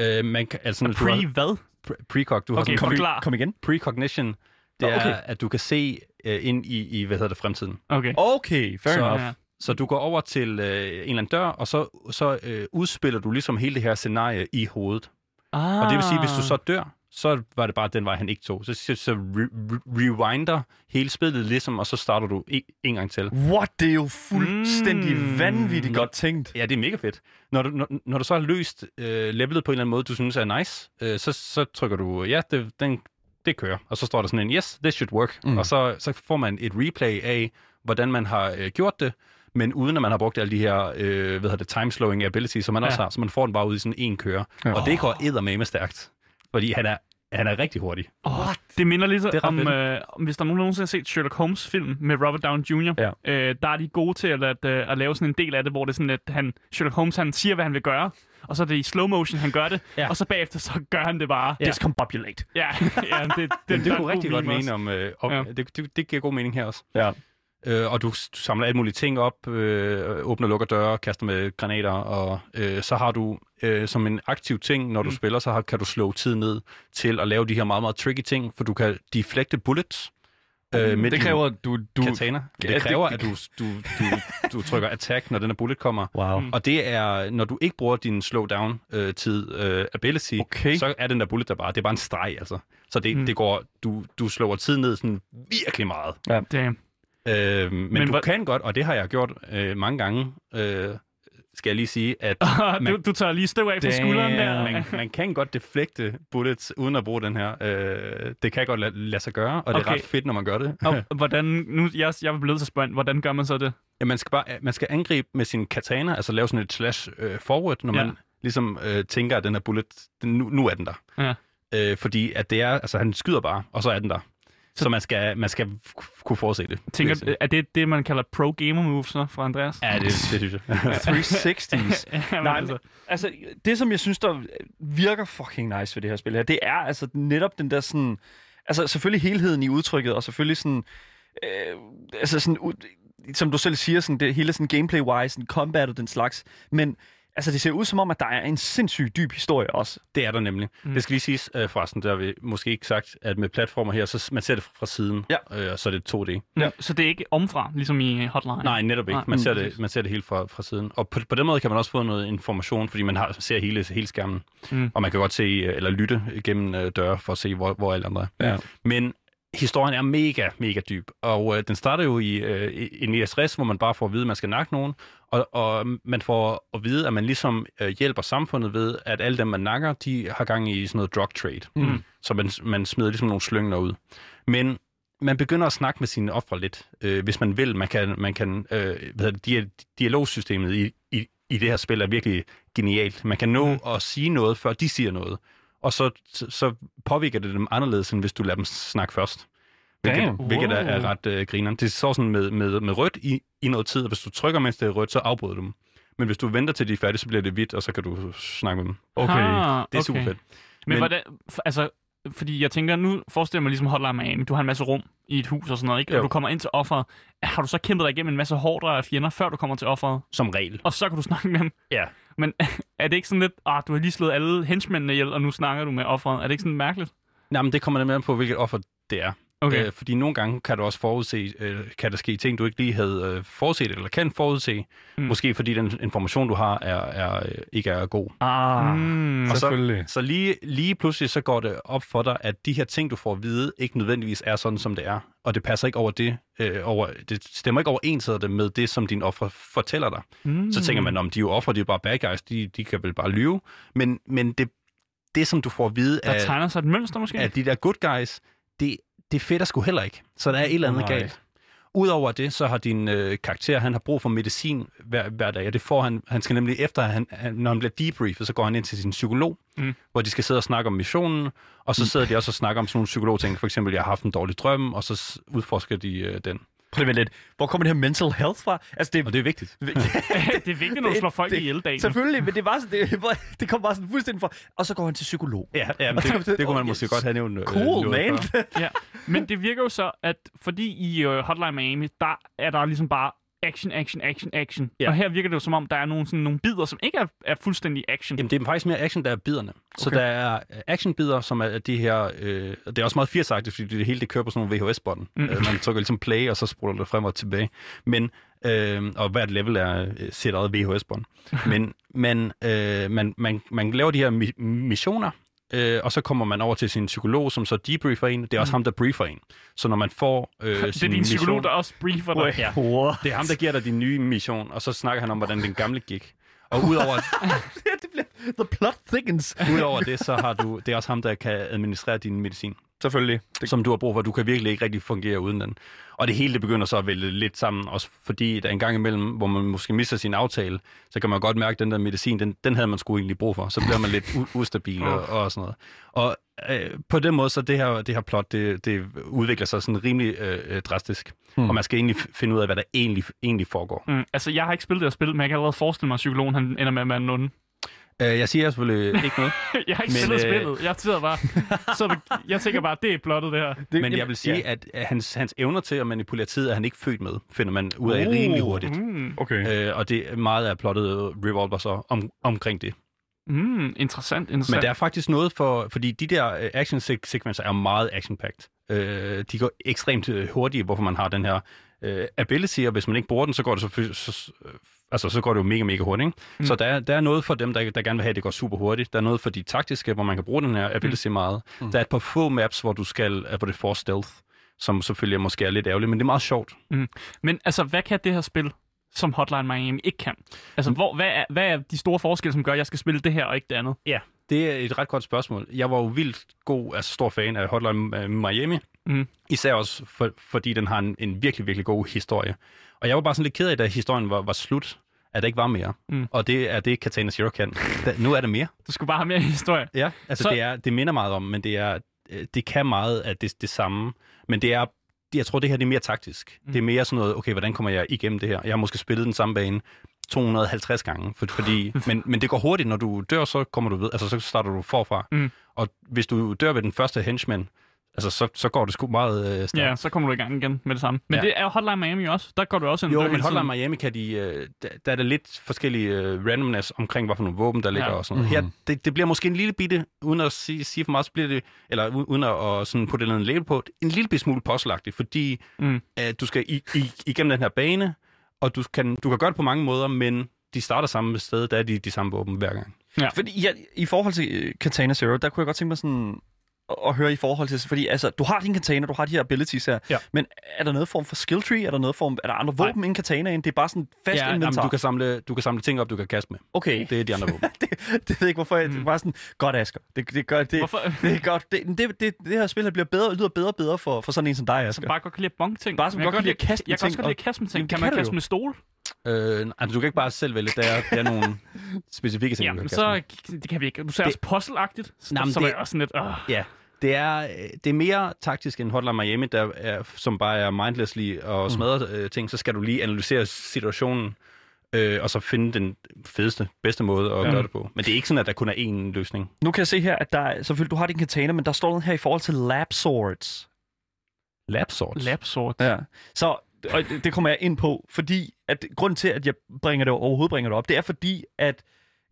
Øh, man kan, altså, har- Pre hvad? pre- precog, du har Okay, sådan forklar. Kom igen. precognition, det Nå, er, okay. at du kan se øh, ind i, i, hvad hedder det, fremtiden. Okay. Okay, fair Så- enough. Ja. Så du går over til øh, en eller anden dør, og så, så øh, udspiller du ligesom hele det her scenarie i hovedet. Ah. Og det vil sige, hvis du så dør, så var det bare den vej, han ikke tog. Så, så, så re, re, rewinder hele spillet ligesom, og så starter du en, en gang til. What? Det er jo fuldstændig Mm. vanvittigt godt tænkt. Ja, det er mega fedt. Når du, når, når du så har løst øh, levelet på en eller anden måde, du synes er nice, øh, så, så trykker du, ja, det, den, det kører. Og så står der sådan en, yes, this should work. Mm. Og så, så får man et replay af, hvordan man har øh, gjort det, men uden at man har brugt alle de her, øh, hvad hedder det, time-slowing abilities, som man Ja. også har. Så man får den bare ud i sådan en køre. Ja. Og det går eddermame stærkt. Fordi han er, han er rigtig hurtig. Oh, det minder lidt Det om, øh, om, hvis der er nogen, der nogensinde har set Sherlock Holmes-film med Robert Downey Jr., Ja. øh, der er de gode til at, at, øh, at lave sådan en del af det, hvor det er sådan, at han, Sherlock Holmes han siger, hvad han vil gøre, og så er det i slow motion, han gør det, Ja. og så bagefter så gør han det bare. Ja. Discombobulate. Ja, ja det, det, Det, det er kunne rigtig god godt mene også. om... Øh, om ja. det, det, det giver god mening her også. Ja. Øh, og du, du samler alle mulige ting op, øh, åbner og lukker døre, kaster med granater, og øh, så har du øh, som en aktiv ting, når du Mm. spiller, så har, kan du slå tid ned til at lave de her meget, meget tricky ting, for du kan deflecte bullets. Øh, med Det kræver, du... du katana. Ja, Det kræver, det- at du, du, du, du trykker attack, når den her bullet kommer. Wow. Mm. Og det er, når du ikke bruger din slowdown-tid, øh, ability, Okay. så er den der bullet der bare, det er bare en streg, altså. Så det, Mm. mm. det går, du, du slår tid ned sådan virkelig meget. Damn. Øh, men, Men du hvor- kan godt, og det har jeg gjort øh, mange gange, øh, skal jeg lige sige, at du, Man- du tager lige støv af Damn. skulderen der. man, man kan godt deflekte bullets uden at bruge den her. Øh, det kan godt lade, lade sig gøre, og det Okay. er ret fedt, når man gør det. Og hvordan, nu, jeg, jeg er blevet til spørgsmål, hvordan gør man så det? Ja, man, skal bare, man skal angribe med sin katana, altså lave sådan et slash øh, forward, når Ja. man ligesom øh, tænker, at den her bullet, den, nu, nu er den der. Ja. Øh, fordi at det er, altså han skyder bare, og så er den der. Så, så man, skal, man skal kunne forudse det. Tænker, er det det, man kalder pro-gamer moves så, fra Andreas? Ja, det, det synes jeg. 360's. ja, Nej, altså, altså, det som jeg synes, der virker fucking nice ved det her spil her, det er altså netop den der sådan... Altså, selvfølgelig helheden i udtrykket, og selvfølgelig sådan... Øh, altså sådan, som du selv siger, sådan, det hele sådan gameplay-wise, sådan combat og den slags. Men altså, det ser ud som om, at der er en sindssygt dyb historie også. Det er der nemlig. Mm. Det skal lige siges øh, forresten, der har vi måske ikke sagt, at med platformer her, så man ser det fra siden, Ja. øh, og så er det 2D. ja. Så det er ikke omfra, ligesom i Hotline? Nej, netop ikke. Man ser, mm, det, man ser det helt fra, fra siden. Og på, på den måde kan man også få noget information, fordi man har, ser hele, hele skærmen. Mm. Og man kan godt se, øh, eller lytte gennem øh, døre, for at se, hvor, hvor alle andre er. Ja. Men historien er mega, mega dyb. Og øh, den starter jo i øh, en IS-60, hvor man bare får at vide, at man skal nakke nogen. Og, og man får at vide, at man ligesom øh, hjælper samfundet ved, at alle dem, man nakker, de har gang i sådan noget drug trade. Mm. Så man, man smider ligesom nogle slyngner ud. Men man begynder at snakke med sine ofre lidt, øh, hvis man vil. Man kan, man kan øh, hvad hedder det, dia- dialogsystemet i, i, i det her spil er virkelig genialt. Man kan nå mm. at sige noget, før de siger noget. Og så, så, påvirker det dem anderledes, end hvis du lader dem snakke først. Hvilket, Damn. hvilket er, er ret øh, grineren. Det står sådan med, med, med rødt i, i noget tid, og hvis du trykker, mens det er rødt, så afbryder du dem. Men hvis du venter til de er færdige, så bliver det hvidt, og så kan du snakke med dem. Okay. Ah, Det er super fedt. Men, Men- hvordan, altså, fordi jeg tænker, nu forestiller mig ligesom Hotline Miami. Du har en masse rum i et hus og sådan noget, ikke? Og Jo. du kommer ind til offeret. Har du så kæmpet dig igennem en masse hårdere fjender, før du kommer til offeret? Som regel. Og så kan du snakke med dem? Ja. Men er det ikke sådan lidt, ah, du har lige slået alle henchmændene ihjel, og nu snakker du med offeret? Er det ikke sådan mærkeligt? Nej, men det kommer nemlig an på, hvilket offer det er. Okay. Øh, fordi nogle gange kan du også forudse, øh, kan der ske ting, du ikke lige havde øh, forudset, eller kan forudse. Mm. Måske fordi den information, du har, er, er, øh, ikke er god. Ah, Mm. Og så- selvfølgelig. Så lige, lige pludselig så går det op for dig, at de her ting, du får at vide, ikke nødvendigvis er sådan, som det er. Og det passer ikke over det, øh, over, det stemmer ikke overens det med det, som din offer fortæller dig. Mm. Så tænker man, om de er jo offer, de er bare bad guys, de, de kan vel bare lyve. Men, men det, det, som du får at vide Der af, tegner sig et mønster måske? af de der good guys, det, det fedt er sgu heller ikke. Så der er et eller andet Nej. galt. Udover det, så har din øh, karakter, han har brug for medicin hver, hver dag, og det får han, han skal nemlig efter, han, han, når han bliver debriefet, så går han ind til sin psykolog, Mm. hvor de skal sidde og snakke om missionen, og så sidder de også og snakker om sådan nogle psykologting, for eksempel, jeg har haft en dårlig drøm, og så udforsker de øh, den. Prøv lidt. Hvor kommer det her mental health fra? Altså, det, Og det er vigtigt. det er vigtigt, når du Det- slår folk det- ihjel dagen. Selvfølgelig, men det, var sådan, det, det kom bare sådan fuldstændig for. Og så går han til psykolog. Ja, ja men det, det kunne man måske godt have nævnt. øh, Cool, noget man. ja. Men det virker jo så, at fordi i uh, Hotline Miami, der er der ligesom bare action, action, action, action. Ja. Og her virker det jo som om, der er nogle, sådan, nogle bidder, som ikke er, er fuldstændig action. Jamen, det er faktisk mere action, der er biderne. Så Okay. der er øh, actionbider, som er de her... Øh, det er også meget 80 fordi det hele det kører på sådan nogle VHS-bånd. Mm. Øh, man trykker ligesom play, og så sprutter det frem og tilbage. Men, øh, og hvert level er øh, sit eget VHS-bånd. Men man, øh, man, man, man laver de her mi- missioner, øh, og så kommer man over til sin psykolog, som så debriefer en. Det er også ham, der briefer en. Så når man får øh, det er sin din psykolog, mission, der også briefer dig. Ja. Det er ham, der giver dig din nye mission, og så snakker han om, hvordan den gamle gik. Og udover, det bliver, the plot thickens. udover det, så har du, det er også ham, der kan administrere din medicin, Selvfølgelig. Det, som du har brug for. Du kan virkelig ikke rigtig fungere uden den. Og det hele det begynder så at vælge lidt sammen, også fordi der er en gang imellem, hvor man måske mister sin aftale, så kan man godt mærke, at den der medicin, den, den havde man sgu egentlig brug for. Så bliver man lidt u- ustabil og, og sådan noget. Og øh, på den måde, så det her, det her plot, det, det udvikler sig sådan rimelig øh, øh, drastisk. Hmm. Og man skal egentlig finde ud af, hvad der egentlig, egentlig foregår. Mm, altså, jeg har ikke spillet det her spil, men jeg kan allerede forestille mig, at psykologen han ender med at være en. Øh, jeg siger selvfølgelig ikke noget. jeg har ikke Men, spillet øh, spillet. Jeg sidder bare... så jeg tænker bare, det er plottet, det her. det, Men jeg vil sige, ja. at at hans, hans evner til at manipulere tid er han ikke født med, finder man ud af Uh. rimelig hurtigt. Mm, Okay. Øh, og det er meget af plottet revolver så om, omkring det. Mm, interessant, interessant. Men der er faktisk noget for, fordi de der øh, action sekvenser er meget action-packed. Øh, de går ekstremt øh, hurtigt, hvorfor man har den her øh, ability, og hvis man ikke bruger den, så går det selvfølgelig, så, øh, altså, så går det jo mega, mega hurtigt. Ikke? Mm. Så der, er- der er noget for dem, der, der gerne vil have, at det går super hurtigt. Der er noget for de taktiske, hvor man kan bruge den her ability mm. meget. Mm. Der er et par få maps, hvor du skal, hvor det får stealth, som selvfølgelig måske er lidt ærgerligt, men det er meget sjovt. Men altså, hvad kan det her spil, som Hotline Miami ikke kan? Altså, hvor, hvad, er, hvad er de store forskelle, som gør, at jeg skal spille det her og ikke det andet? Ja, det er et ret godt spørgsmål. Jeg var jo vildt god, altså stor fan af Hotline øh, Miami. Mm. Især også for, fordi den har en, en virkelig, virkelig god historie. Og jeg var bare sådan lidt ked af, da historien var, var slut, at der ikke var mere. Mm. Og det er det, Katana Zero kan. Da, nu er der mere. Du skulle bare have mere historie. Ja, altså Så- så... det, er, det minder meget om, men det, er, øh, det kan meget af det, det samme. Men det er, jeg tror, det her det er mere taktisk. Mm. Det er mere sådan noget, okay, hvordan kommer jeg igennem det her? Jeg har måske spillet den samme bane 250 gange, for, fordi, men, men det går hurtigt, når du dør, så kommer du ved, altså så starter du forfra. Mm. Og hvis du dør ved den første henchman, altså så, så går det sgu meget øh, stærkt. Ja, så kommer du i gang igen med det samme. Men Ja. det er jo Hotline Miami også. Der går du også ind Jo, og men Hotline tiden. Miami kan de, øh, der, der er der lidt forskellige øh, randomness omkring, hvad for nogle våben, der ligger Ja. og sådan noget. Her, det, det bliver måske en lille bitte, uden at sige, sige for meget, så bliver det, eller uden at, at sådan putte en label på, en lille bitte smule puzzleagtigt, fordi Mm. øh, du skal i, i, igennem den her bane, og du kan, du kan gøre det på mange måder, men de starter samme sted, der er de de samme våben hver gang. Fordi ja, i forhold til øh, Katana Zero, der kunne jeg godt tænke mig sådan at, høre i forhold til, fordi altså, du har din katana, du har de her abilities her, Ja. men er der noget form for skill tree? Er der noget form, er der andre våben end katanaen? Det er bare sådan fast Ja, inventar. jamen, du, kan samle, du kan samle ting op, du kan kaste med. Okay, Det er de andre våben. det, det ved jeg ikke, hvorfor jeg mm. bare sådan, godt Asger, det, det gør, det, Hvorfor? det er godt, det, det, det, det her spil her bliver bedre, lyder bedre og bedre for, for sådan en som dig, Så Asger. bare godt kan lide at bonke ting. Bare som godt kan lide at kaste med Jeg kan også ting, godt lide at kaste med ting. Kan det man kaste med stol? Øh, altså, du kan ikke bare selv vælge, der er, der er nogle specifikke ting, Ja, du kan men kaste med. så det kan vi ikke. Du ser også puzzle-agtigt. Så, så det- jeg også sådan lidt... Øh. Ja, det er, øh, det er mere taktisk end Hotline Miami, der er, som bare er mindlessly og smadrer øh, ting. Så skal du lige analysere situationen, øh, og så finde den fedeste, bedste måde at Ja. gøre det på. Men det er ikke sådan, at der kun er én løsning. Nu kan jeg se her, at der er, selvfølgelig, du har din katana, men der står noget her i forhold til lab swords. Lab swords. Lab sword. Ja. Så og det- det kommer jeg ind på, fordi at grund til, at jeg bringer det overhovedet bringer det op, det er fordi, at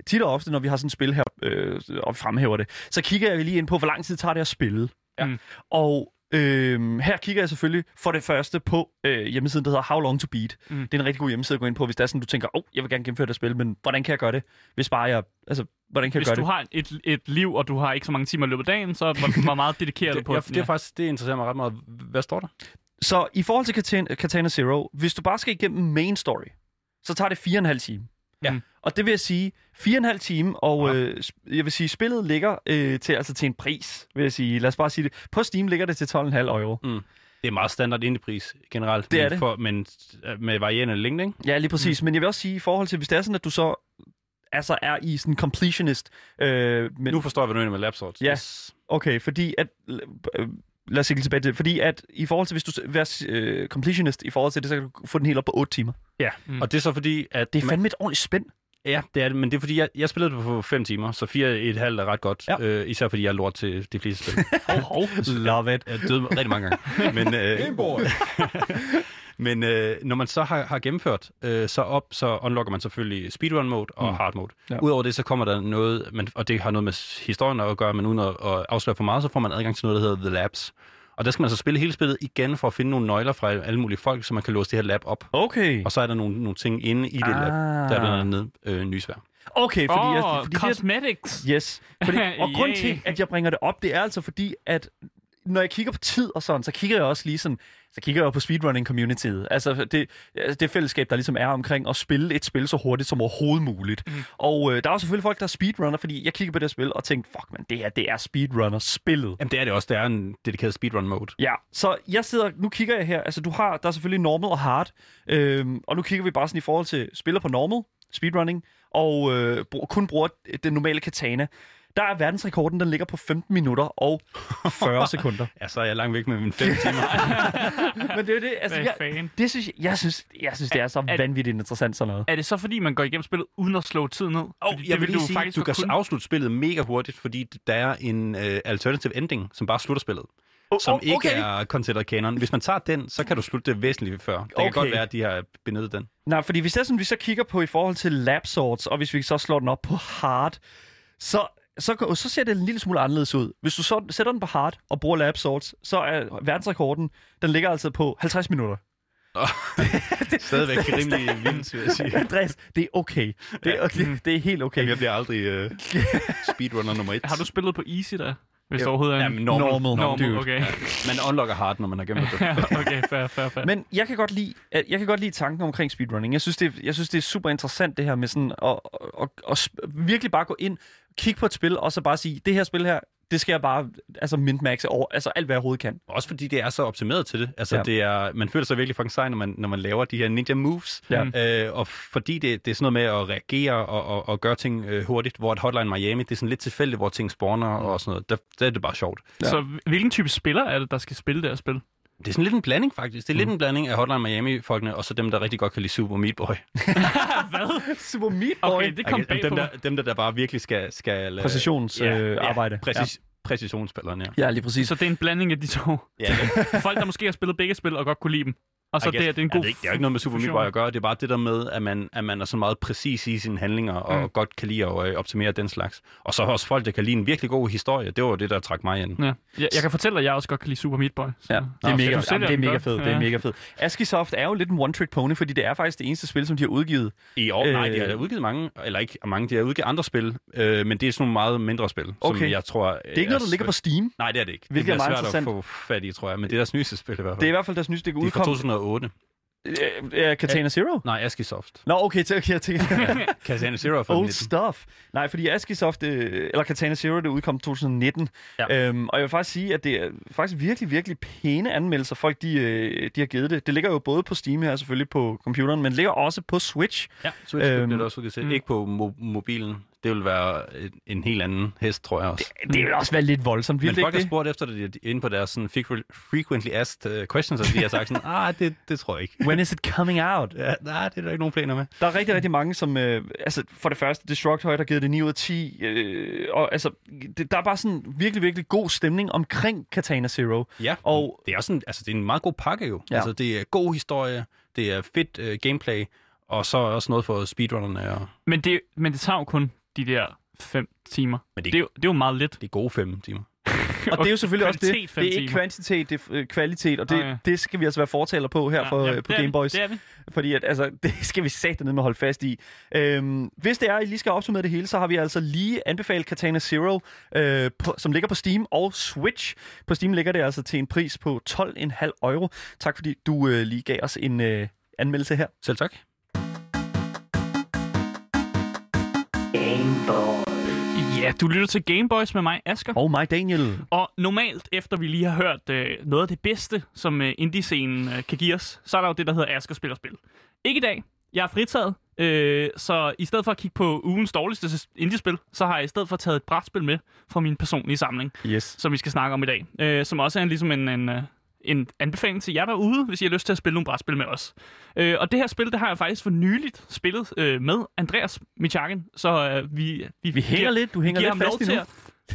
tit og ofte, når vi har sådan et spil her øh, og fremhæver det, så kigger jeg lige ind på, hvor lang tid tager det at spille. Ja. Mm. Og øh, her kigger jeg selvfølgelig for det første på øh, hjemmesiden, der hedder How Long to Beat. Mm. Det er en rigtig god hjemmeside at gå ind på, hvis det er sådan, du tænker, åh, oh, jeg vil gerne gennemføre det spil, men hvordan kan jeg gøre det? Hvis bare jeg, altså, hvordan kan Hvis jeg du gøre har et, et liv, og du har ikke så mange timer i løbet af dagen, så hvor, hvor meget dedikeret du Det, på ja, det. det er faktisk, det interesserer mig ret meget. Hvad står der? Så i forhold til Katana, Katana Zero, hvis du bare skal igennem main story, så tager det fire og en halv time. Ja. Mm. Og det vil jeg sige, fire og en halv time, og Ja. øh, jeg vil sige, spillet ligger øh, til, altså til en pris, vil jeg sige. Lad os bare sige det. På Steam ligger det til 12,5 euro. Det er meget standard indiepris generelt. Det er men det. For, men øh, med varierende længde, ikke? Ja, lige præcis. Mm. Men jeg vil også sige, i forhold til, hvis det er sådan, at du så altså er i sådan completionist, øh, men, Nu forstår jeg, hvad du mener med lab swords. Ja. Yes. Okay, fordi at... Øh, lad os ikke tilbage til det. Fordi at i forhold til, hvis du er øh, completionist i forhold til det, så kan du få den helt op på 8 timer. Ja, Mm. og det er så fordi, at... Det er fandme et ordentligt spænd. Ja, det er det, men det er fordi, jeg, jeg spillede det på 5 timer, så 4,5 er ret godt. Ja. Øh, især fordi jeg er lort til de fleste spil. Hov, hov. Love it. Jeg døde rigtig mange gange. Men, øh, Men øh, når man så har, har gennemført, øh, så op, så unlocker man selvfølgelig speedrun mode og mm. hard mode. Ja. Udover det, så kommer der noget, men, og det har noget med historien at gøre, men uden at, at afsløre for meget, så får man adgang til noget, der hedder The Labs. Og der skal man så spille hele spillet igen for at finde nogle nøgler fra alle mulige folk, så man kan låse det her lab op. Okay. Og så er der nogle, nogle ting inde i det lab. Ah. Der er blandt andet øh, nysvær. Okay, fordi, Åh, jeg, oh, fordi det, cosmetics. Yes. Fordi, og grund til, at jeg bringer det op, det er altså fordi, at når jeg kigger på tid og sådan, så kigger jeg også lige sådan, så kigger jeg jo på speedrunning communityet. Altså det, altså det fællesskab, der ligesom er omkring at spille et spil så hurtigt som overhovedet muligt. Mm. Og øh, der er jo selvfølgelig folk, der er speedrunner, fordi jeg kigger på det spil og tænker, fuck man, det her, det er speedrunner-spillet. Jamen det er det også. Der er en dedikeret speedrun mode. Ja, så jeg sidder, nu kigger jeg her, altså du har, der er selvfølgelig normal og hard, øhm, og nu kigger vi bare sådan i forhold til spiller på normal, speedrunning, og øh, kun bruger den normale katana. Der er verdensrekorden, den ligger på 15 minutter og 40 sekunder. Ja, så er jeg langt væk med mine fem timer. Men det er jo det, altså, Hvad jeg, fan? det synes jeg, jeg synes, jeg synes, det er så Er- vanvittigt interessant sådan noget. Er det så, fordi man går igennem spillet uden at slå tid ned? Fordi jeg vil lige du sige, du godt kan kunne. afslutte spillet mega hurtigt, fordi der er en uh, alternative ending, som bare slutter spillet. Som oh, ikke okay. er considered canon. Hvis man tager den, så kan du slutte det væsentligt før. Det kan Okay. godt være, at de har benyttet den. Nej, fordi hvis det er sådan, vi så kigger på i forhold til lab sorts, og hvis vi så slår den op på hard, så, så, så ser det en lille smule anderledes ud. Hvis du så sætter den på hard og bruger lab sorts, så er verdensrekorden, den ligger altså på 50 minutter. Stadigvæk rimelig vildt, vil jeg sige. Andreas, det er okay. Det er, okay. det er helt okay. Jamen, jeg bliver aldrig uh, speedrunner nummer et. Har du spillet på easy der? Hvis Jo. det overhovedet er en... Jamen, normal. Normal. Normal, dude. okay. Man unlocker hard, når man har gennemført det. okay, fair, fair, fair. Men jeg kan godt lide, at- jeg kan godt lide tanken omkring speedrunning. Jeg synes, det, er- jeg synes, det er super interessant, det her med sådan at, at, at, at virkelig bare gå ind, kigge på et spil, og så bare sige, det her spil her, det skal jeg bare altså min-maxe over, altså alt, hvad jeg overhovedet kan. Også fordi det er så optimeret til det. Altså, Ja. ja. det er, man føler sig virkelig fucking sej, når man, når man laver de her ninja moves. Ja. Øh, og fordi det, det er sådan noget med at reagere og, og, og gøre ting øh, hurtigt, hvor et Hotline Miami, det er sådan lidt tilfældigt, hvor ting spawner og sådan noget. Der, der er det bare sjovt. Så hvilken type spiller er det, der skal spille det her spil? Det er sådan lidt en blanding, faktisk. Det er mm. lidt en blanding af Hotline Miami-folkene, og så dem, der rigtig godt kan lide Super Meat Boy. Hvad? Super Meat Boy. Okay, det kom bag dem, på. der, dem, der, der bare virkelig skal... skal Præcisionsarbejde. ja, Øh, arbejde. præcis, Præcisionsspillerne, ja. ja. ja, lige præcis. Så det er en blanding af de to. ja det, Folk, der måske har spillet begge spil og godt kunne lide dem. Og så det, det er en god det, ikke, det er ikke noget med Super Meat Boy at gøre, det er bare det der med, at man, at man er så meget præcis i sine handlinger, og mm. godt kan lide at øh, optimere den slags. Og så også folk, der kan lide en virkelig god historie, det var det, der trak mig ind. Ja. Jeg, jeg kan fortælle dig, at jeg også godt kan lide Super Meat Boy. Ja. Det er, mega, jamen, det er mega fedt, det er ja. mega fedt. Askisoft er jo lidt en one-trick pony, fordi det er faktisk det eneste spil, som de har udgivet. I år? Øh, nej, de har øh. udgivet mange, eller ikke mange, de har udgivet andre spil, øh, men det er sådan nogle meget mindre spil, okay. som jeg tror... Det er ikke er noget, der ligger på Steam? Nej, det er det ikke. Hvilket det er, meget svært at få fat i, tror jeg, men det er deres nyeste spil i hvert fald. Det er i hvert fald deres nyeste, det er 8. Øh, øh, ja, Katana Zero? Nej, Askisoft. Nå, okay, okay jeg tænker... Katana Zero er fra Old 19. stuff. Nej, fordi Askisoft, øh, eller Katana Zero, det udkom 2019. Ja. Øhm, og jeg vil faktisk sige, at det er faktisk virkelig, virkelig pæne anmeldelser, folk de, øh, de har givet det. Det ligger jo både på Steam her selvfølgelig på computeren, men ligger også på Switch. Ja, Switch øhm, det også, du kan se. Mm. Ikke på mo- mobilen. Det vil være et, en helt anden hest, tror jeg også. Det vil også være lidt voldsomt, Men vildt folk ikke har det? spurgt efter det inde på deres sådan, frequ- frequently asked uh, questions, og de har sagt sådan, ah, det, det tror jeg ikke. When is it coming out? Ja, nej, det er der ikke nogen planer med. Der er rigtig, rigtig mange, som... Øh, altså, for det første, Destructoid har givet det 9 ud af 10. Øh, og altså, det, der er bare sådan virkelig, virkelig god stemning omkring Katana Zero. Ja, Og- det er også en, altså, det er en meget god pakke jo. Ja. Altså, det er god historie, det er fedt uh, gameplay, og så også noget for speedrunnerne. Og, Men det, men det tager jo kun de der fem timer. men det, Det er, jo, det er jo meget lidt. det er gode fem timer. Og det er jo selvfølgelig også det. Det er ikke timer. kvantitet, det er øh, kvalitet, og det, Okay. det skal vi altså være fortaler på her for, ja, øh, på det er vi, Gameboys. Det er vi. Fordi at, altså, det skal vi sætte ned med at holde fast i. Øhm, hvis det er, at I lige skal opsummere det hele, så har vi altså lige anbefalet Katana Zero, øh, på, som ligger på Steam og Switch. På Steam ligger det altså til en pris på 12,5 euro. Tak fordi du øh, lige gav os en øh, anmeldelse her. Selv tak. Ja, du lytter til Gameboys med mig, Asger. Og mig, Daniel. Og normalt, efter vi lige har hørt øh, noget af det bedste, som øh, indie-scenen øh, kan give os, så er der jo det, der hedder Asger spiller spil. Ikke i dag. Jeg er fritaget, øh, så i stedet for at kigge på ugens dårligste indie-spil, så har jeg i stedet for taget et brætspil med fra min personlige samling, Yes. som vi skal snakke om i dag. Øh, som også er en, ligesom en, en, øh, en anbefaling til jer derude, hvis I har lyst til at spille nogle brætspil med os. Øh, og det her spil, det har jeg faktisk for nyligt spillet øh, med Andreas Michakin, så øh, vi, Vi hænger lidt. Du hænger giver lidt fast lov til at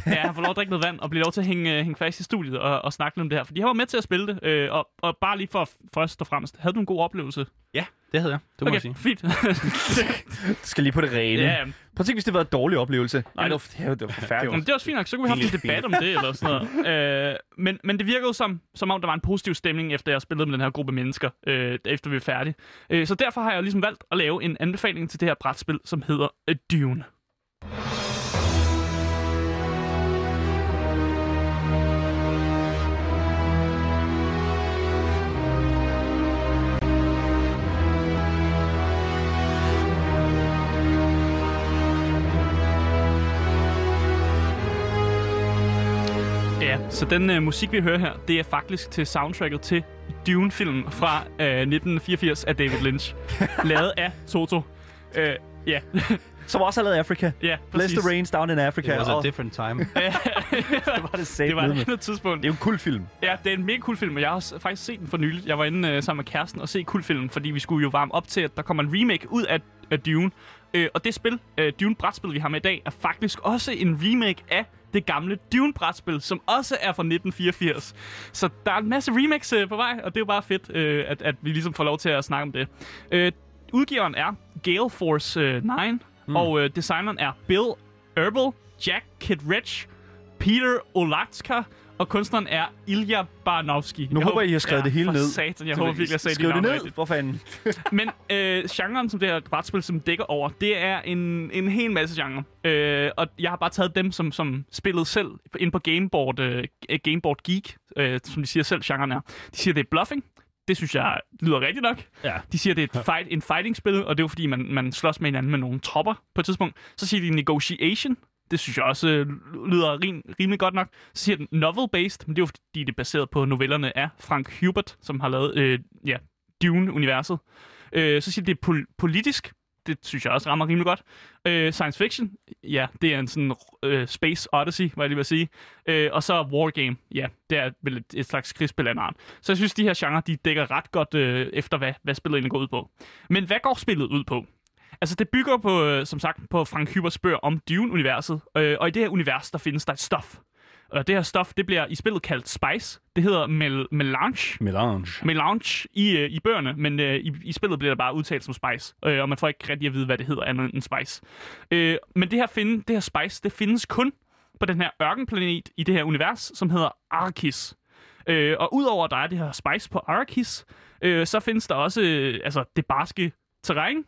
Ja, han får lov at drikke noget vand og blive lov til at hænge, hænge fast i studiet og, og snakke lidt om det her. For de har været med til at spille det. Øh, og, og bare lige for først og fremmest, havde du en god oplevelse? Ja, det havde jeg. Det må jeg sige. fint. Det skal lige på det rene. ja, Prøv at tænke, hvis det var en dårlig oplevelse. Nej, det var, det var, det var forfærdeligt. Jamen, det er også fint nok, så kunne vi have en debat om det, eller sådan noget. Øh, men, men det virkede som, som om, der var en positiv stemning, efter jeg spillede med den her gruppe mennesker, øh, efter vi er færdige. Øh, så derfor har jeg ligesom valgt at lave en anbefaling til det her brætspil, som hedder øh, Dune. Ja, så den øh, musik, vi hører her, det er faktisk til soundtracket til Dune-filmen fra øh, 1984 af David Lynch. lavet af Toto. Øh, ja, Som også har lavet Africa. ja, Bless præcis. the rains down in Africa. Det var så og different time. det var det sat Det var et andet tidspunkt. Det er jo en kul film. Ja, det er en mega cool film, og jeg har også faktisk set den for nyligt. Jeg var inde øh, sammen med kæresten og se cool filmen, fordi vi skulle jo varme op til, at der kommer en remake ud af, af Dune. Øh, og det spil, øh, Dune-brætspil, vi har med i dag, er faktisk også en remake af det gamle Dune-brætspil, som også er fra 1984. Så der er en masse remakes øh, på vej, og det er jo bare fedt, øh, at, at vi ligesom får lov til at snakke om det. Øh, udgiveren er Gale Force øh, 9, mm. og øh, designeren er Bill Erbel, Jack Kittredge, Peter Olatska, og kunstneren er Ilja Barnowski. Nu Jeg håber, I har skrevet ja, det hele for ned. Satan, jeg håber virkelig, jeg sagde Skriv det ned. rigtigt. Hvor fanden? Men øh, genren, som det her brætspil, som dækker over, det er en, en hel masse genre. Øh, og jeg har bare taget dem, som, som spillede selv ind på Gameboard, øh, Gameboard Geek, øh, som de siger selv, genren er. De siger, det er bluffing. Det synes jeg lyder rigtigt nok. Ja. De siger, det er et fight, en fighting-spil, og det er jo fordi, man, man slås med hinanden med nogle tropper på et tidspunkt. Så siger de negotiation. Det synes jeg også øh, lyder rim, rimelig godt nok. Så siger den novel-based, men det er jo fordi, det er baseret på novellerne af Frank Hubert, som har lavet øh, ja, Dune-universet. Øh, så siger det er pol- politisk. Det synes jeg også rammer rimelig godt. Øh, science fiction, ja, det er en sådan øh, space odyssey, hvad jeg lige vil sige. Øh, og så wargame, ja, det er vel et, et slags krigsspil af en art. Så jeg synes, de her genrer, de dækker ret godt øh, efter, hvad, hvad spillet egentlig går ud på. Men hvad går spillet ud på? Altså, det bygger på, øh, som sagt, på Frank Huberts bøger om Dune-universet. Øh, og i det her univers, der findes der et stof. Og det her stof, det bliver i spillet kaldt Spice. Det hedder mel- Melange. Melange. Melange i, øh, i bøgerne, men øh, i, i spillet bliver det bare udtalt som Spice. Øh, og man får ikke rigtig at vide, hvad det hedder andet end Spice. Øh, men det her, finde, det her Spice, det findes kun på den her ørkenplanet i det her univers, som hedder Arrakis. Øh, og udover at der er det her Spice på Arrakis, øh, så findes der også øh, altså, det barske terræn,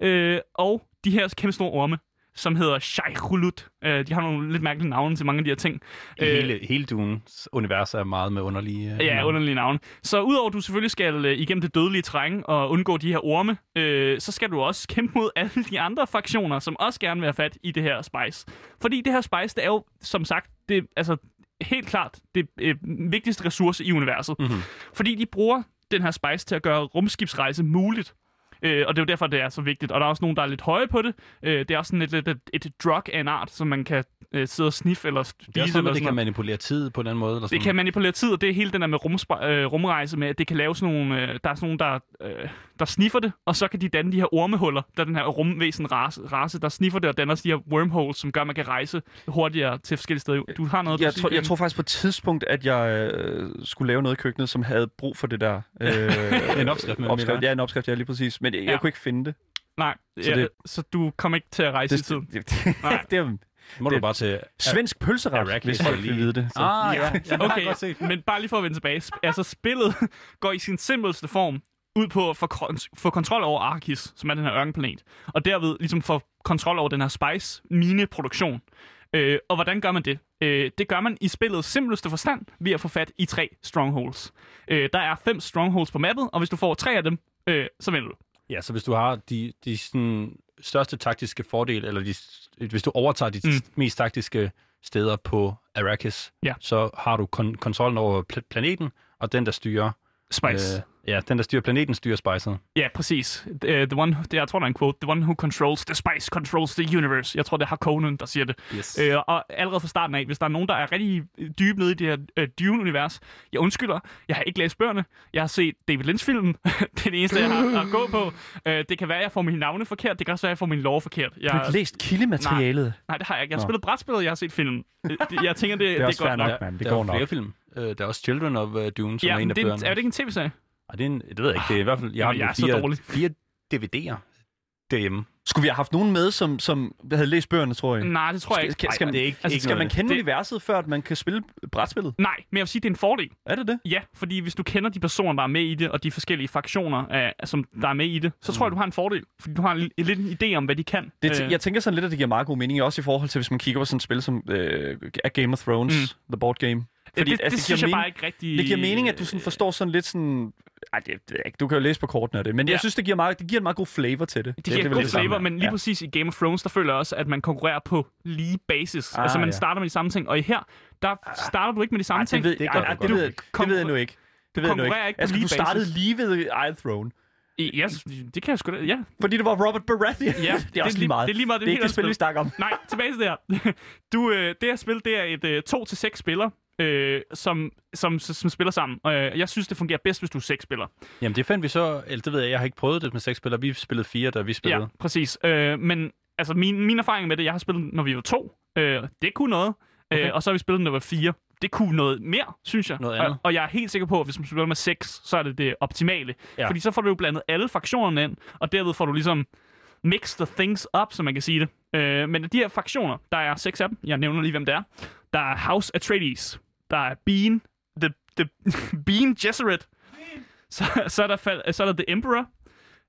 øh, og de her kæmpe store orme, som hedder Shaihulut. Øh, de har nogle lidt mærkelige navne til mange af de her ting. Øh, Hele, hele Dunes univers er meget med underlige... øh, Ja, navne. underlige navne. Så udover at du selvfølgelig skal øh, igennem det dødelige terræn og undgå de her orme, øh, så skal du også kæmpe mod alle de andre fraktioner, som også gerne vil have fat i det her spice. Fordi det her spice, det er jo, som sagt, det, altså, helt klart det øh, vigtigste ressource i universet. Mhm. Fordi de bruger den her spice til at gøre rumskibsrejse muligt. Øh, og det er jo derfor, det er så vigtigt. Og der er også nogen, der er lidt høje på det. Øh, det er også sådan et, et, et, et drug af en art, som man kan øh, sidde og sniffe eller spise. Det er sådan, eller det sådan kan noget. manipulere tid på den måde. Eller sådan. Det kan manipulere tid, og det er hele den der med rumspa- øh, rumrejse med, at det kan lave sådan nogle, øh, der er sådan nogle, der, øh, der sniffer det, og så kan de danne de her ormehuller, der er den her rumvæsen race, race, der sniffer det og danner de her wormholes, som gør, at man kan rejse hurtigere til forskellige steder. Du har noget, Jeg, du tror, jeg tror faktisk på et tidspunkt, at jeg øh, skulle lave noget i køkkenet, som havde brug for det der. Øh, En opskrift med opskrift. Ja, en opskrift, ja, lige præcis. Men jeg, Ja. jeg kunne ikke finde det. Nej, Så ja, det- så du kommer ikke til at rejse i tid. Det, det, det, Nej. det er Må det- du bare til... svensk pølseret, Arrakis hvis folk vil lige- vide det. Så. Ah, ja. ja. Okay, men bare lige for at vende tilbage. Sp- Altså, spillet går i sin simpelste form ud på at få, kon- få kontrol over Arrakis, som er den her ørkenplanet, og derved ligesom få kontrol over den her spice mineproduktion. Øh, og hvordan gør man det? Øh, det gør man i spillets simpleste forstand ved at få fat i tre strongholds. Øh, der er fem strongholds på mappet, og hvis du får tre af dem, øh, så vinder du. Ja, så hvis du har de, de sådan, største taktiske fordele, eller de, hvis du overtager de mm. mest taktiske steder på Arrakis, Ja. så har du kon- kontrollen over pl- planeten, og den, der styrer Spice. Øh, ja, den der styrer planeten, styrer spicet. Ja, præcis. Uh, the one, det, jeg tror, der er en quote. The one who controls the spice controls the universe. Jeg tror, det er Harkonnen, der siger det. Yes. Øh, og allerede fra starten af, hvis der er nogen, der er rigtig dybe nede i det her øh, Dune-univers, jeg undskylder, jeg har ikke læst bøgerne, jeg har set David Lynch-filmen, det er det eneste, jeg har at gå på. Øh, det kan være, jeg får mine navne forkert, det kan også være, jeg får min lov forkert. Jeg, Du har ikke læst kildematerialet. nej, det har jeg ikke. Jeg har Nå. spillet brætspillet, jeg har set filmen. Øh, det- Jeg tænker, det, det, er er også godt fair nok. nok. mand. Det der går er nok. flere film. Øh, der er også Children of uh, Dune, som Ja, er en af det, er, bøgerne. er det ikke en tv-serie? Ej, det, er en, det ved jeg ikke. Det er i hvert fald... Jeg har, jeg er så fire, dårlig. fire DVD'er derhjemme. Skulle vi have haft nogen med, som, som havde læst bøgerne, tror jeg? Nej, det tror jeg ikke. Skal, man, det er ikke- altså, ikke skal man det. kende Det- universet, før at man kan spille brætspillet? Nej, men jeg vil sige, det er en fordel. Er det det? Ja, fordi hvis du kender de personer, der er med i det, og de forskellige fraktioner, af, som der er med i det, så tror jeg, du har en fordel. Fordi du har en, li- lidt en idé om, hvad de kan. det Øh, jeg tænker sådan lidt, at det giver meget god mening, også i forhold til, hvis man kigger på sådan et spil som øh, af Game of Thrones, mm. The Board Game. Fordi, det, det, altså, det synes giver jeg bare mening- ikke rigtig... Det giver mening, at du sådan forstår sådan lidt sådan... Ej, det, det ved jeg ikke. Du kan jo læse på kortene af det. Men ja. Jeg synes, det giver, meget, det giver en meget god flavor til det. Det giver er god vel det flavor, men lige Ja. præcis i Game of Thrones, der føler jeg også, at man konkurrerer på lige basis. Ah, altså man ja. starter med de samme ting, og i her, der starter du ikke med de samme ting. det ved, Det du det, ved, det ved jeg nu ikke. Det ved jeg nu ikke. konkurrerer ikke på Altså, lige du startede basis. lige ved Iron Throne. Ja, det kan jeg sgu da, ja. Fordi det var Robert Baratheon. ja det er også lige meget. Det er lige meget, det er ikke det spil, vi snakker om. Nej, tilbage til det her. Du, øh, det her spil, det er et øh, 2-6 spiller, øh, som, som, som spiller sammen. Og øh, jeg synes, det fungerer bedst, hvis du er 6 spillere. Jamen, det fandt vi så... Eller det ved jeg, jeg har ikke prøvet det med seks spillere. Vi spillede fire, da vi spillede. Ja, præcis. Øh, men altså, min, min erfaring med det, jeg har spillet, når vi var to. Øh, det kunne noget. Okay. Okay. Øh, og så har vi spillet, når vi var fire. Det kunne noget mere, synes jeg. Noget og, andet. og jeg er helt sikker på, at hvis man spiller med seks, så er det det optimale. Ja. Fordi så får du jo blandet alle fraktionerne ind, og derved får du ligesom mix the things up, som man kan sige det. Øh, men de her fraktioner, der er seks af dem. Jeg nævner lige, hvem det er. Der er House Atreides. Der er Bean. The, the Bean Gesserit. Så, så, er der, fal- så er der The Emperor.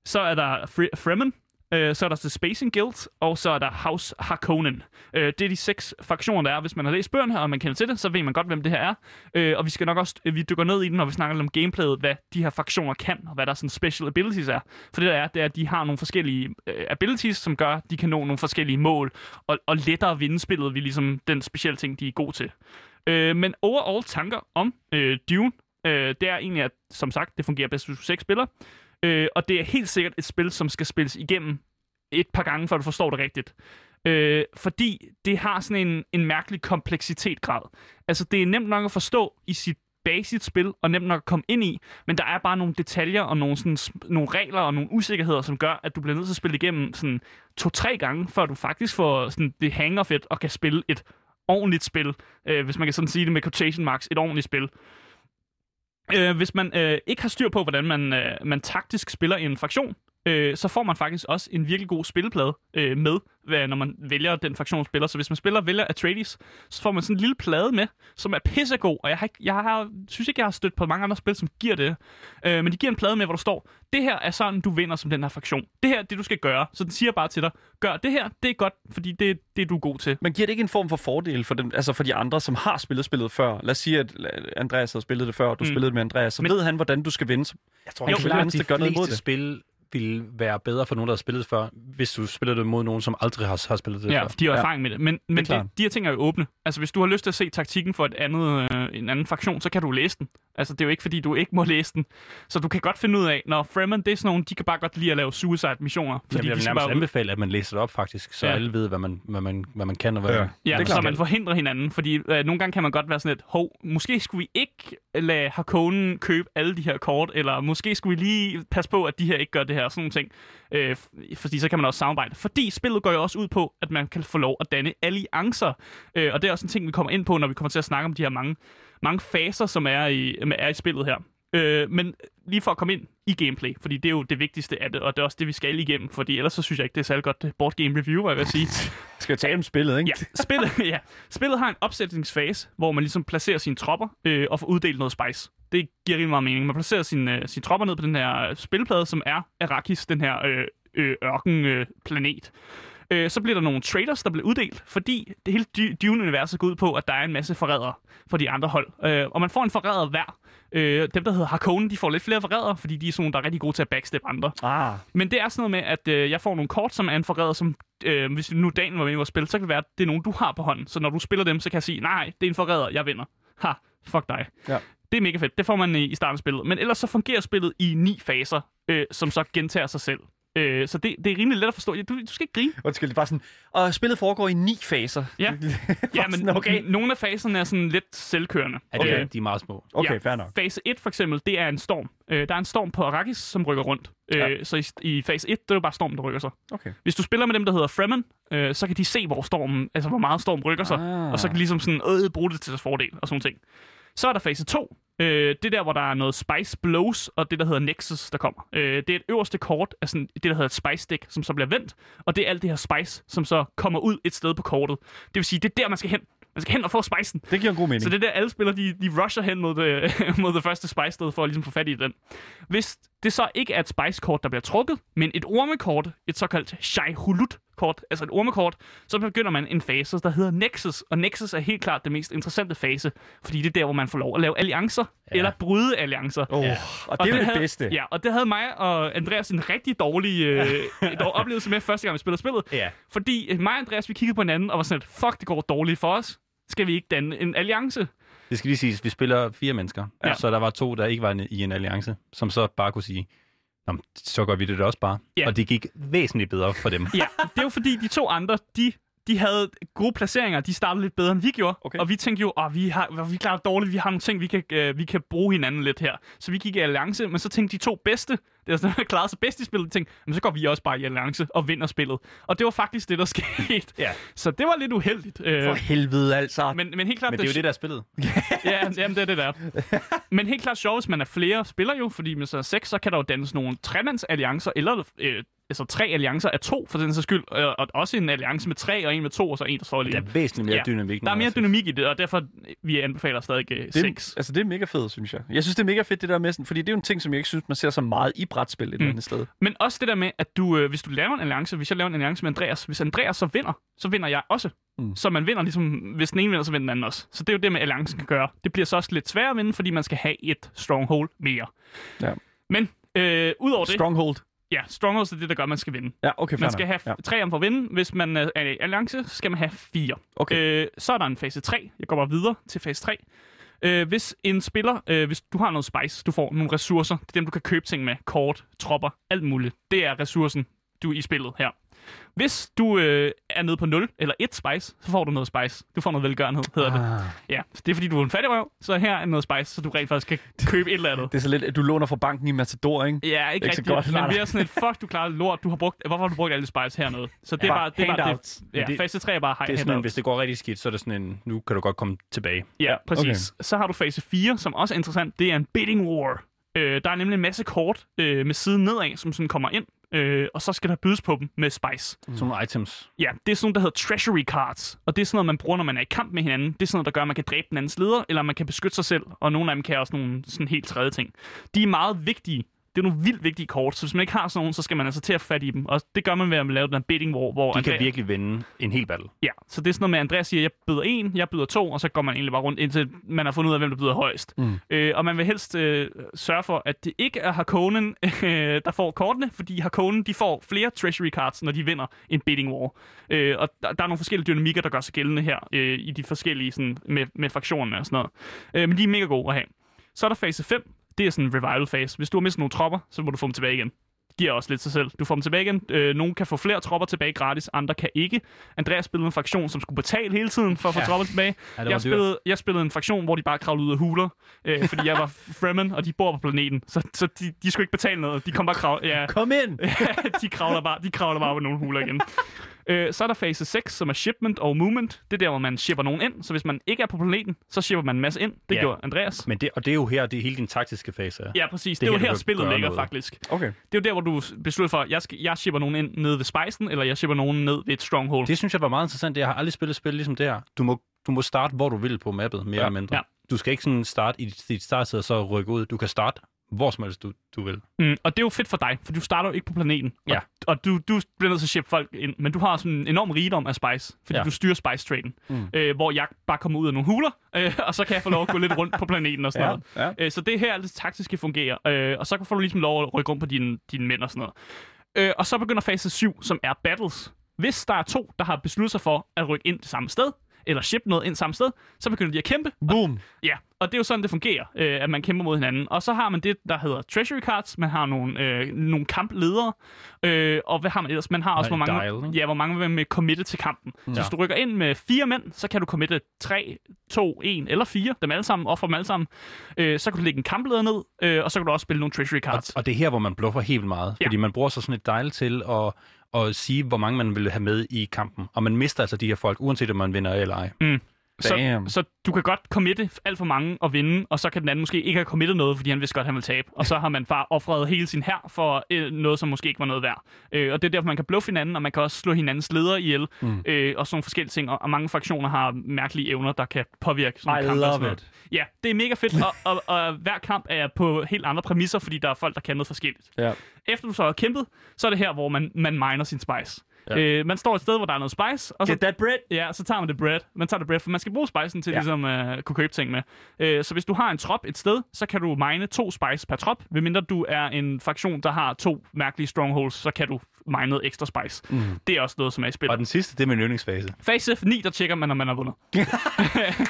Så er der Fre- Fremen. Øh, så er der The Spacing Guild, og så er der House Harkonnen. Øh, det er de seks fraktioner, der er. Hvis man har læst bøgerne her, og man kender til det, så ved man godt, hvem det her er. Øh, og vi skal nok også, vi dykker ned i den, når vi snakker om gameplayet, hvad de her fraktioner kan, og hvad der sådan special abilities er. For det der er, det er, at de har nogle forskellige øh, abilities, som gør, at de kan nå nogle forskellige mål, og, og lettere vinde spillet, vi ligesom den specielle ting, de er gode til. Øh, men overall tanker om øh, Dune, øh, det er egentlig, at som sagt, det fungerer bedst, hvis du seks spillere. Øh, og det er helt sikkert et spil, som skal spilles igennem et par gange, før du forstår det rigtigt. Øh, fordi det har sådan en, en mærkelig kompleksitetgrad. Altså, det er nemt nok at forstå i sit basisspil, og nemt nok at komme ind i, men der er bare nogle detaljer og nogle, sådan, nogle regler og nogle usikkerheder, som gør, at du bliver nødt til at spille igennem sådan to-tre gange, før du faktisk får sådan, det hænger fedt og kan spille et ordentligt spil, øh, hvis man kan sådan sige det med quotation marks, et ordentligt spil. Øh, hvis man øh, ikke har styr på, hvordan man, øh, man taktisk spiller i en fraktion, øh, så får man faktisk også en virkelig god spilleplade øh, med, hvad, når man vælger den fraktion spiller. Så hvis man spiller vælger Atreides, så får man sådan en lille plade med, som er pissegod, og jeg, har, jeg har, synes ikke, jeg har stødt på mange andre spil, som giver det. Øh, men de giver en plade med, hvor der står, det her er sådan, du vinder som den her fraktion. Det her er det, du skal gøre. Så den siger bare til dig, gør det her, det er godt, fordi det er det, du er god til. Men giver det ikke en form for fordel for, dem, altså for de andre, som har spillet spillet før? Lad os sige, at Andreas har spillet det før, og du Mm. spillede det med Andreas. Så Men- ved han, hvordan du skal vinde. Jeg tror Jo, helt klart, de gør noget det. spil ville være bedre for nogen, der har spillet det før, hvis du spiller det mod nogen, som aldrig har, har spillet det Ja, før. de har Ja. erfaring med det. Men, men klart. det, de her ting er jo åbne. Altså, hvis du har lyst til at se taktikken for et andet, øh, en anden fraktion, så kan du læse den. Altså, det er jo ikke, fordi du ikke må læse den. Så du kan godt finde ud af, når Fremen, det er sådan nogle, de kan bare godt lide at lave suicide-missioner. Fordi Fordi jeg vil nærmest bare anbefale, at man læser det op faktisk, så Ja. ja. alle ved, hvad man, hvad, man, hvad man kan og hvad Ja. man Ja, Det er så man forhindrer hinanden, fordi øh, nogle gange kan man godt være sådan lidt, hov, måske skulle vi ikke lade Harkonnen købe alle de her kort, eller måske skulle vi lige passe på, at de her ikke gør det her, sådan nogle ting. Øh, fordi så kan man også samarbejde. Fordi spillet går jo også ud på, at man kan få lov at danne alliancer, øh, og det er også en ting, vi kommer ind på, når vi kommer til at snakke om de her mange, mange faser, som er i, er i spillet her. Øh, men lige for at komme ind i gameplay, fordi det er jo det vigtigste af det, og det er også det, vi skal igennem, fordi ellers så synes jeg ikke, det er særlig godt øh, board game review, hvad jeg vil sige. Skal jeg tale om spillet, ikke? Ja, spillet, ja. spillet har en opsætningsfase, hvor man ligesom placerer sine tropper øh, og får uddelt noget spice. Det giver rimelig meget mening. Man placerer sine, øh, sine tropper ned på den her spilplade, som er Arrakis, den her øh, øh, ørkenplanet. Øh, øh, så bliver der nogle traders, der bliver uddelt, fordi det hele Dune-universet går ud på, at der er en masse forrædere for de andre hold. Øh, og man får en forræder hver. Øh, dem, der hedder Harkonnen, de får lidt flere forrædere, fordi de er sådan nogle, der er rigtig gode til at backstep andre. Ah, Men det er sådan noget med, at øh, jeg får nogle kort, som er en forræder, som øh, hvis nu Daniel var med i vores spil, så kan det være, at det er nogen, du har på hånden. Så når du spiller dem, så kan jeg sige, nej, det er en forræder, jeg vinder. Ha, fuck dig. Ja. Det er mega fedt. Det får man i, starten af spillet. Men ellers så fungerer spillet i ni faser, øh, som så gentager sig selv. Øh, så det, det er rimelig let at forstå. Ja, Du, du skal ikke grine. Undskyld, det er bare sådan... Og spillet foregår i ni faser. Ja. Ja, men sådan, okay. nogle af faserne er sådan lidt selvkørende. Det, Okay. De er meget små. Okay, ja, fair nok. Fase 1 for eksempel, det er en storm. Øh, der er en storm på Arrakis, som rykker rundt. Ja. Øh, så i, i fase 1, der er det bare storm, der rykker sig. Okay. Hvis du spiller med dem, der hedder Fremen, øh, så kan de se, hvor stormen, altså hvor meget storm rykker sig. Ah. Og så kan de ligesom sådan, øh, bruge det til deres fordel og sådan ting. Så er der fase 2. Øh, det er der, hvor der er noget Spice Blows, og det, der hedder Nexus, der kommer. Øh, det er et øverste kort af sådan, det, der hedder et Spice Stick, som så bliver vendt. Og det er alt det her Spice, som så kommer ud et sted på kortet. Det vil sige, det er der, man skal hen. Man skal hen og få spicen. Det giver en god mening. Så det er der, alle spillere, de, de rusher hen mod det, mod det første spice-sted, for at ligesom få fat i den. Hvis det så ikke er et spice-kort, der bliver trukket, men et ormekort, et såkaldt Shai-Hulut-kort, altså et ormekort, så begynder man en fase, der hedder Nexus. Og Nexus er helt klart det mest interessante fase, fordi det er der, hvor man får lov at lave alliancer, ja. eller bryde alliancer. Oh, Ja. Og det er jo det havde, bedste. Ja, og det havde mig og Andreas en rigtig dårlig øh, dog oplevelse med første gang, vi spillede spillet. Ja. Fordi øh, mig og Andreas, vi kiggede på hinanden og var sådan, at, fuck, det går dårligt for os. Skal vi ikke danne en alliance? Det skal lige siges, vi spiller fire mennesker, Ja. så der var to, der ikke var i en alliance, som så bare kunne sige, Nå, så gør vi det da også bare. Ja. Og det gik væsentligt bedre for dem. Ja, det er jo fordi, de to andre, de, de havde gode placeringer. De startede lidt bedre, end vi gjorde. Okay. Og vi tænkte jo, at vi, har, vi klarer dårligt. Vi har nogle ting, vi kan, øh, vi kan bruge hinanden lidt her. Så vi gik i alliance, men så tænkte de to bedste, det er sådan, der klarede sig bedst i spillet, tænkte, men så går vi også bare i alliance og vinder spillet. Og det var faktisk det, der skete. Ja. Så det var lidt uheldigt. Øh, For helvede, altså. men, men helt klart, Men det er jo det, der er spillet. Ja, jamen, det er det der. Men helt klart sjovt, hvis man er flere spillere jo, fordi med så seks, så kan der jo dannes nogle tremandsalliancer, eller øh, altså tre alliancer af to, for den sags skyld, øh, og også en alliance med tre, og en med to, og så en, der står Der lige. er væsentligt mere Ja. dynamik. Der er mere er dynamik i det, og derfor vi anbefaler stadig øh, det, seks. altså, det er mega fedt, synes jeg. Jeg synes, det er mega fedt, det der med, sådan- fordi det er jo en ting, som jeg ikke synes, man ser så meget i brætspil et eller Mm. andet sted. Men også det der med, at du, øh, hvis du laver en alliance, hvis jeg laver en alliance med Andreas, hvis Andreas så vinder, så vinder jeg også. Mm. Mm. Så man vinder ligesom, hvis den ene vinder, så vinder den anden også. Så det er jo det med alliancen kan gøre. Det bliver så også lidt sværere at vinde, fordi man skal have et stronghold mere. Ja. Men øh, udover det, Stronghold. Ja, strongholds er det, der gør, at man skal vinde. Ja, okay, Man skal have f- tre om for at vinde. Hvis man er i alliance, så skal man have fire. Okay. Øh, så er der en fase 3. Jeg går bare videre til fase 3. Øh, hvis en spiller, øh, hvis du har noget spice, du får nogle ressourcer, det er dem, du kan købe ting med, kort, tropper, alt muligt. Det er ressourcen, du er i spillet her. Hvis du øh, er nede på 0 eller 1 spice, så får du noget spice. Du får noget velgørenhed, hedder det. Ah. Ja, det er fordi, du er en fattigrøv, så her er noget spice, så du rent faktisk kan købe et eller andet. Det er så lidt, at du låner fra banken i Matador, ikke? Ja, ikke, Ikke så rigtig. godt, nej, men vi er sådan et, fuck, du klarer lort, du har brugt, hvorfor har du brugt alle spice hernede? Så det er Bare det er bare det. Ja, det- fase 3 er bare Det er sådan, en, hvis det går rigtig skidt, så er det sådan en, nu kan du godt komme tilbage. Ja, præcis. okay. Så har du fase 4, som også er interessant. Det er en bidding war. Øh, der er nemlig en masse kort øh, med siden nedad, som sådan kommer ind. Øh, og så skal der bydes på dem med spice. Mm. Sådan nogle items. Ja, det er sådan noget, der hedder treasury cards. Og det er sådan noget, man bruger, når man er i kamp med hinanden. Det er sådan noget, der gør, at man kan dræbe den andens leder, eller man kan beskytte sig selv. Og nogle af dem kan også nogle sådan helt tredje ting. De er meget vigtige. Det er nogle vildt vigtige kort, så hvis man ikke har sådan nogen, så skal man altså til at fat i dem. Og det gør man ved at lave den her bidding war, hvor De kan Andrea- virkelig vinde en hel battle. Ja, så det er sådan noget med, at Andreas siger, jeg byder en, jeg byder to, og så går man egentlig bare rundt, indtil man har fundet ud af, hvem der byder højst. Mm. Øh, og man vil helst øh, sørge for, at det ikke er Harkonnen, øh, der får kortene, fordi Harkonnen, de får flere treasury cards, når de vinder en bidding war. Øh, og der, der er nogle forskellige dynamikker, der gør sig gældende her, øh, i de forskellige, sådan, med, med fraktionerne og sådan noget. Øh, men de er mega gode at have. Så er der fase 5, det er sådan en revival fase. Hvis du har mistet nogle tropper, så må du få dem tilbage igen giver også lidt sig selv. Du får dem tilbage igen. Øh, nogle kan få flere tropper tilbage gratis, andre kan ikke. Andreas spillede en fraktion, som skulle betale hele tiden for at få Ja. tropper tilbage. Ja, jeg, spillede, jeg spillede en fraktion, hvor de bare kravlede ud af huler, øh, fordi jeg var Fremen, og de bor på planeten. Så, så de, de skulle ikke betale noget. De kom bare krav... Ja, Kom ind! de kravler bare, de kravler bare på nogle huler igen. Øh, så er der fase 6, som er shipment og movement. Det er der, hvor man shipper nogen ind. Så hvis man ikke er på planeten, så shipper man en masse ind. Det Ja. gjorde Andreas. Men det, og det er jo her, det er hele din taktiske fase er. Ja, præcis. Det Det, er her, jo her, kan spillet ligger, noget. faktisk. Okay. Det er jo der, hvor du beslutter for, jeg, skal, jeg shipper nogen ind nede ved spejsen, eller jeg shipper nogen ned ved et stronghold. Det synes jeg var meget interessant. Jeg har aldrig spillet spil ligesom det her. Du må, du må starte, hvor du vil på mappet, mere Ja. eller mindre. Ja. Du skal ikke sådan starte i dit, dit startsted og så rykke ud. Du kan starte hvor som helst, du, du vil. Mm, og det er jo fedt for dig, for du starter jo ikke på planeten. Og, Ja. og du, du bliver nødt til at shippe folk ind, men du har sådan en enorm rigdom af spice, fordi Ja. du styrer spice-traden. Mm. Øh, hvor jeg bare kommer ud af nogle huler, øh, og så kan jeg få lov at gå lidt rundt på planeten og sådan Ja, noget. ja. Øh, så det er her, det taktiske fungerer. Øh, og så får du ligesom lov at rykke rundt på dine, dine mænd og sådan noget. Øh, og så begynder fase 7, som er battles. Hvis der er to, der har besluttet sig for at rykke ind det samme sted, eller shippe noget ind samme sted, så begynder de at kæmpe. Boom. Ja, og det er jo sådan, det fungerer, øh, at man kæmper mod hinanden. Og så har man det, der hedder treasury cards. Man har nogle, øh, nogle kampledere. Øh, og hvad har man ellers? Man har også, hvor mange, dial, ja, hvor mange vil med committe til kampen. Så hvis du rykker ind med fire mænd, så kan du committe 3, 2, 1 eller 4, dem alle sammen, ofre dem alle sammen. Øh, så kan du lægge en kampleder ned, øh, og så kan du også spille nogle treasury cards. Og det er her, hvor man bluffer helt meget. Ja. Fordi man bruger så sådan et dial til at, og sige, hvor mange man vil have med i kampen. Og man mister altså de her folk, uanset om man vinder eller ej. Mm. Damn. så du kan godt committe alt for mange og vinde, og så kan den anden måske ikke have committet noget, fordi han vidste godt, at han vil tabe. Og så har man bare offret hele sin hær for øh, noget, som måske ikke var noget værd. Øh, og det er derfor, man kan bluffe hinanden, og man kan også slå hinandens ledere ihjel, mm. øh, og sådan nogle forskellige ting. Og, og mange fraktioner har mærkelige evner, der kan påvirke sådan I nogle kampe. og love sådan noget. it. Ja, det er mega fedt, og, og, og hver kamp er på helt andre præmisser, fordi der er folk, der kan noget forskelligt. Ja. Efter du så har kæmpet, så er det her, hvor man, man miner sin spice. Ja. Øh, man står et sted, hvor der er noget spice, og så Get that bread. Ja, så tager man det bread. Man tager det bread, for man skal bruge spicen til Ja. ligesom at uh, kunne købe ting med. Uh, så hvis du har en trop et sted, så kan du mine to spice per trop. Medmindre du er en fraktion, der har to mærkelige strongholds, så kan du mine noget ekstra spice. Mm. Det er også noget, som er i spil. Og den sidste, det er min yndlingsfase. Phase 9, der tjekker man, om man har vundet.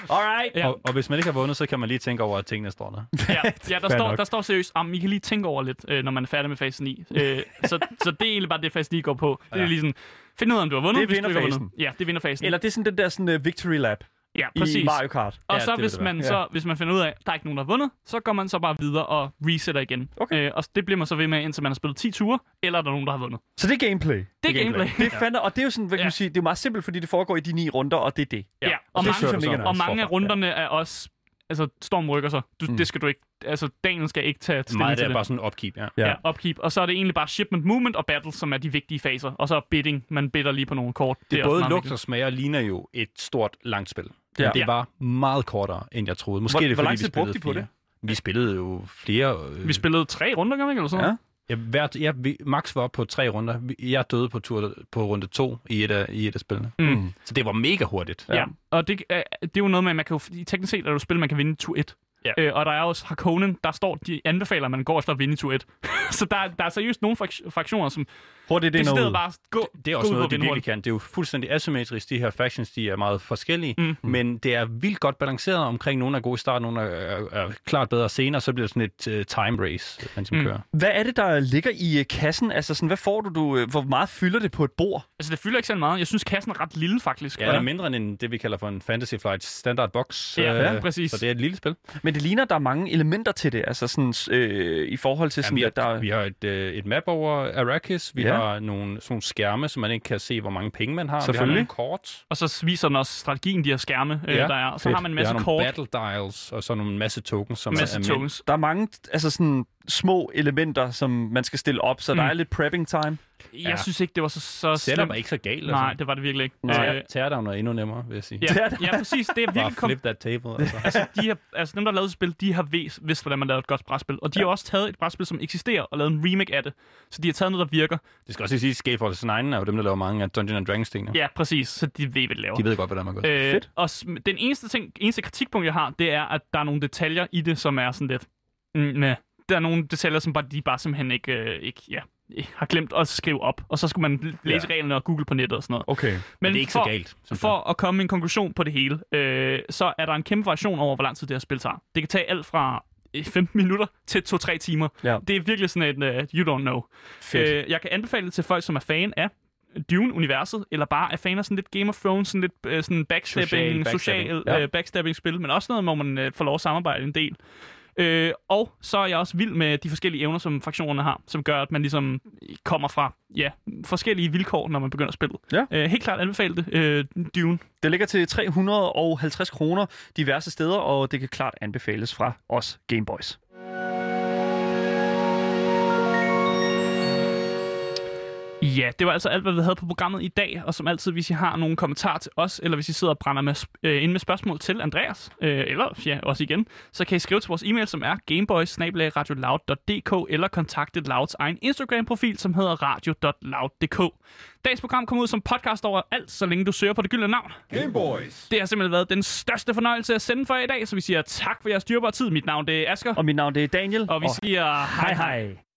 Alright. Ja. Og, og hvis man ikke har vundet, så kan man lige tænke over, at tingene står der. Ja, ja der, står, der står seriøst, om I kan lige tænke over lidt, øh, når man er færdig med fase 9. Øh, så, så det er egentlig bare det, fase 9 går på. Det er Ja. lige sådan, find ud af, om du har vundet, Det er vinderfasen. Ja, det er vinderfasen. Eller det er sådan den der sådan, uh, victory lap ja, i præcis. Mario Kart. Og Ja, så det hvis det man, så hvis man finder ud af, at der er ikke nogen, der har vundet, så går man så bare videre og resetter igen. Okay. Øh, og det bliver man så ved med, indtil man har spillet 10 ture, eller er der nogen, der har vundet. Så det er gameplay. Det er gameplay. gameplay. Det er fandme, og det er jo sådan, hvad kan Ja. man sige, det er meget simpelt, fordi det foregår i de ni runder, og det er det. Ja, Ja, og, det synes mange, og mange af runderne er også... Altså, Storm rykker sig. Du, Mm. Det skal du ikke... Altså, Daniel skal ikke tage stilling Meget til det er det. bare sådan en upkeep, ja. Ja. Ja, upkeep. Og så er det egentlig bare shipment, movement og battle, som er de vigtige faser. Og så bidding. Man bidder lige på nogle kort. Det er også både lugt vigtigt. og smager ligner jo et stort, langt spil. Ja. Men det Ja. var meget kortere, end jeg troede. Måske Hvor- er det, hvor fordi lang vi tid brugte spillede de på fire. Vi spillede jo flere... Øh, Vi spillede tre runder, gør vi ikke? Eller sådan Ja. Ja, hvert, ja, vi, max var på tre runder. Jeg døde på, tur, på runde to i et af, i et af spillene. Mm. Så det var mega hurtigt. Ja. ja. Og det, er, det er jo noget med, at man kan jo, teknisk set er det jo spil, man kan vinde tur 1. Ja. Øh, og der er også Harkonnen, der står, de anbefaler, at man går efter at vinde i tur 1. så der, der er seriøst nogle frak- fraktioner, som Hurtigt det ind er og ud. bare gå, Det er gå også ud noget, og de virkelig kan. Det er jo fuldstændig asymmetrisk. De her factions, de er meget forskellige, Mm. men det er vildt godt balanceret omkring. Nogle er gode i starten, nogle er, er, er klart bedre senere, så bliver det sådan et uh, time race, man som Mm. kører. Hvad er det, der ligger i øh, kassen? Altså, sådan, hvad får du, du? øh, Hvor meget fylder det på et bord? Altså, det fylder ikke så meget. Jeg synes, kassen er ret lille, faktisk. Ja, det er mindre end en, det, vi kalder for en Fantasy Flight standard box. Ja, øh, præcis. Så det er et lille spil. Men det ligner, der er mange elementer til det. Altså sådan, øh, i forhold til Ja, sådan, vi, har, at der... vi har et, øh, et map over Arrakis. Vi Ja. har nogle, sådan nogle skærme, så man ikke kan se, hvor mange penge man har. Selvfølgelig. Vi har nogle kort. Og så viser den også strategien, de her skærme, øh, Ja, der er. Og så fedt. har man en masse nogle kort, battle dials, og så nogle masse tokens, som masse er, er tokens. Der er mange altså sådan, små elementer, som man skal stille op, så mm. der er lidt prepping time. Jeg Ja. synes ikke, det var så, så Setup slemt. er ikke så galt. Nej, det var det virkelig ikke. Nej. Øh, Teardown er endnu nemmere, vil jeg sige. ja, ja, præcis. Det er virkelig kom, flip that table. Altså. altså, de har, altså dem, der har lavet spil, de har vidst, vidst hvordan man laver et godt brætspil. Og de ja. har også taget et brætspil, som eksisterer, og lavet en remake af det. Så de har taget noget, der virker. Det skal også lige sige, at Scaleforce 9 er jo dem, der laver mange af Dungeons and Dragons tingene. Ja, præcis. Så de ved, hvad de laver. De ved godt, hvordan man gør. Øh, Fedt. og s- den eneste, ting, eneste kritikpunkt, jeg har, det er, at der er nogle detaljer i det, som er sådan lidt... Mm, med. Der er nogle detaljer, som bare, de bare simpelthen ikke, øh, ikke ja, har glemt at skrive op. Og så skulle man læse ja. reglerne og google på nettet og sådan noget. Okay. Men det er ikke for, så galt. For at komme en konklusion på det hele, øh, så er der en kæmpe variation over, hvor lang tid det her spil tager. Det kan tage alt fra øh, 15 minutter til 2-3 timer. Ja. Det er virkelig sådan et uh, you don't know. Fedt. Øh, jeg kan anbefale det til folk, som er fan af Dune-universet, eller bare er fan af sådan lidt Game of Thrones, sådan lidt øh, sådan backstabbing, Social backstabbing. social Ja. øh, backstabbing-spil, men også noget, hvor man øh, får lov at samarbejde en del. Øh, og så er jeg også vild med de forskellige evner, som fraktionerne har, som gør, at man ligesom kommer fra ja, forskellige vilkår, når man begynder spillet. Ja. Øh, helt klart anbefale det, øh, Dune. Det ligger til 350 kroner diverse steder, og det kan klart anbefales fra os Gameboys. Ja, det var altså alt, hvad vi havde på programmet i dag. Og som altid, hvis I har nogle kommentarer til os, eller hvis I sidder og brænder med, øh, ind med spørgsmål til Andreas, øh, eller ja, også igen, så kan I skrive til vores e-mail, som er gameboys eller kontakte Louds egen Instagram-profil, som hedder radio.loud.dk. Dagens program kommer ud som podcast over alt, så længe du søger på det gyldne navn. Gameboys. Det har simpelthen været den største fornøjelse at sende for jer i dag, så vi siger tak for jeres dyrbare tid. Mit navn det er Asger, Og mit navn det er Daniel. og vi siger hej hej. hej.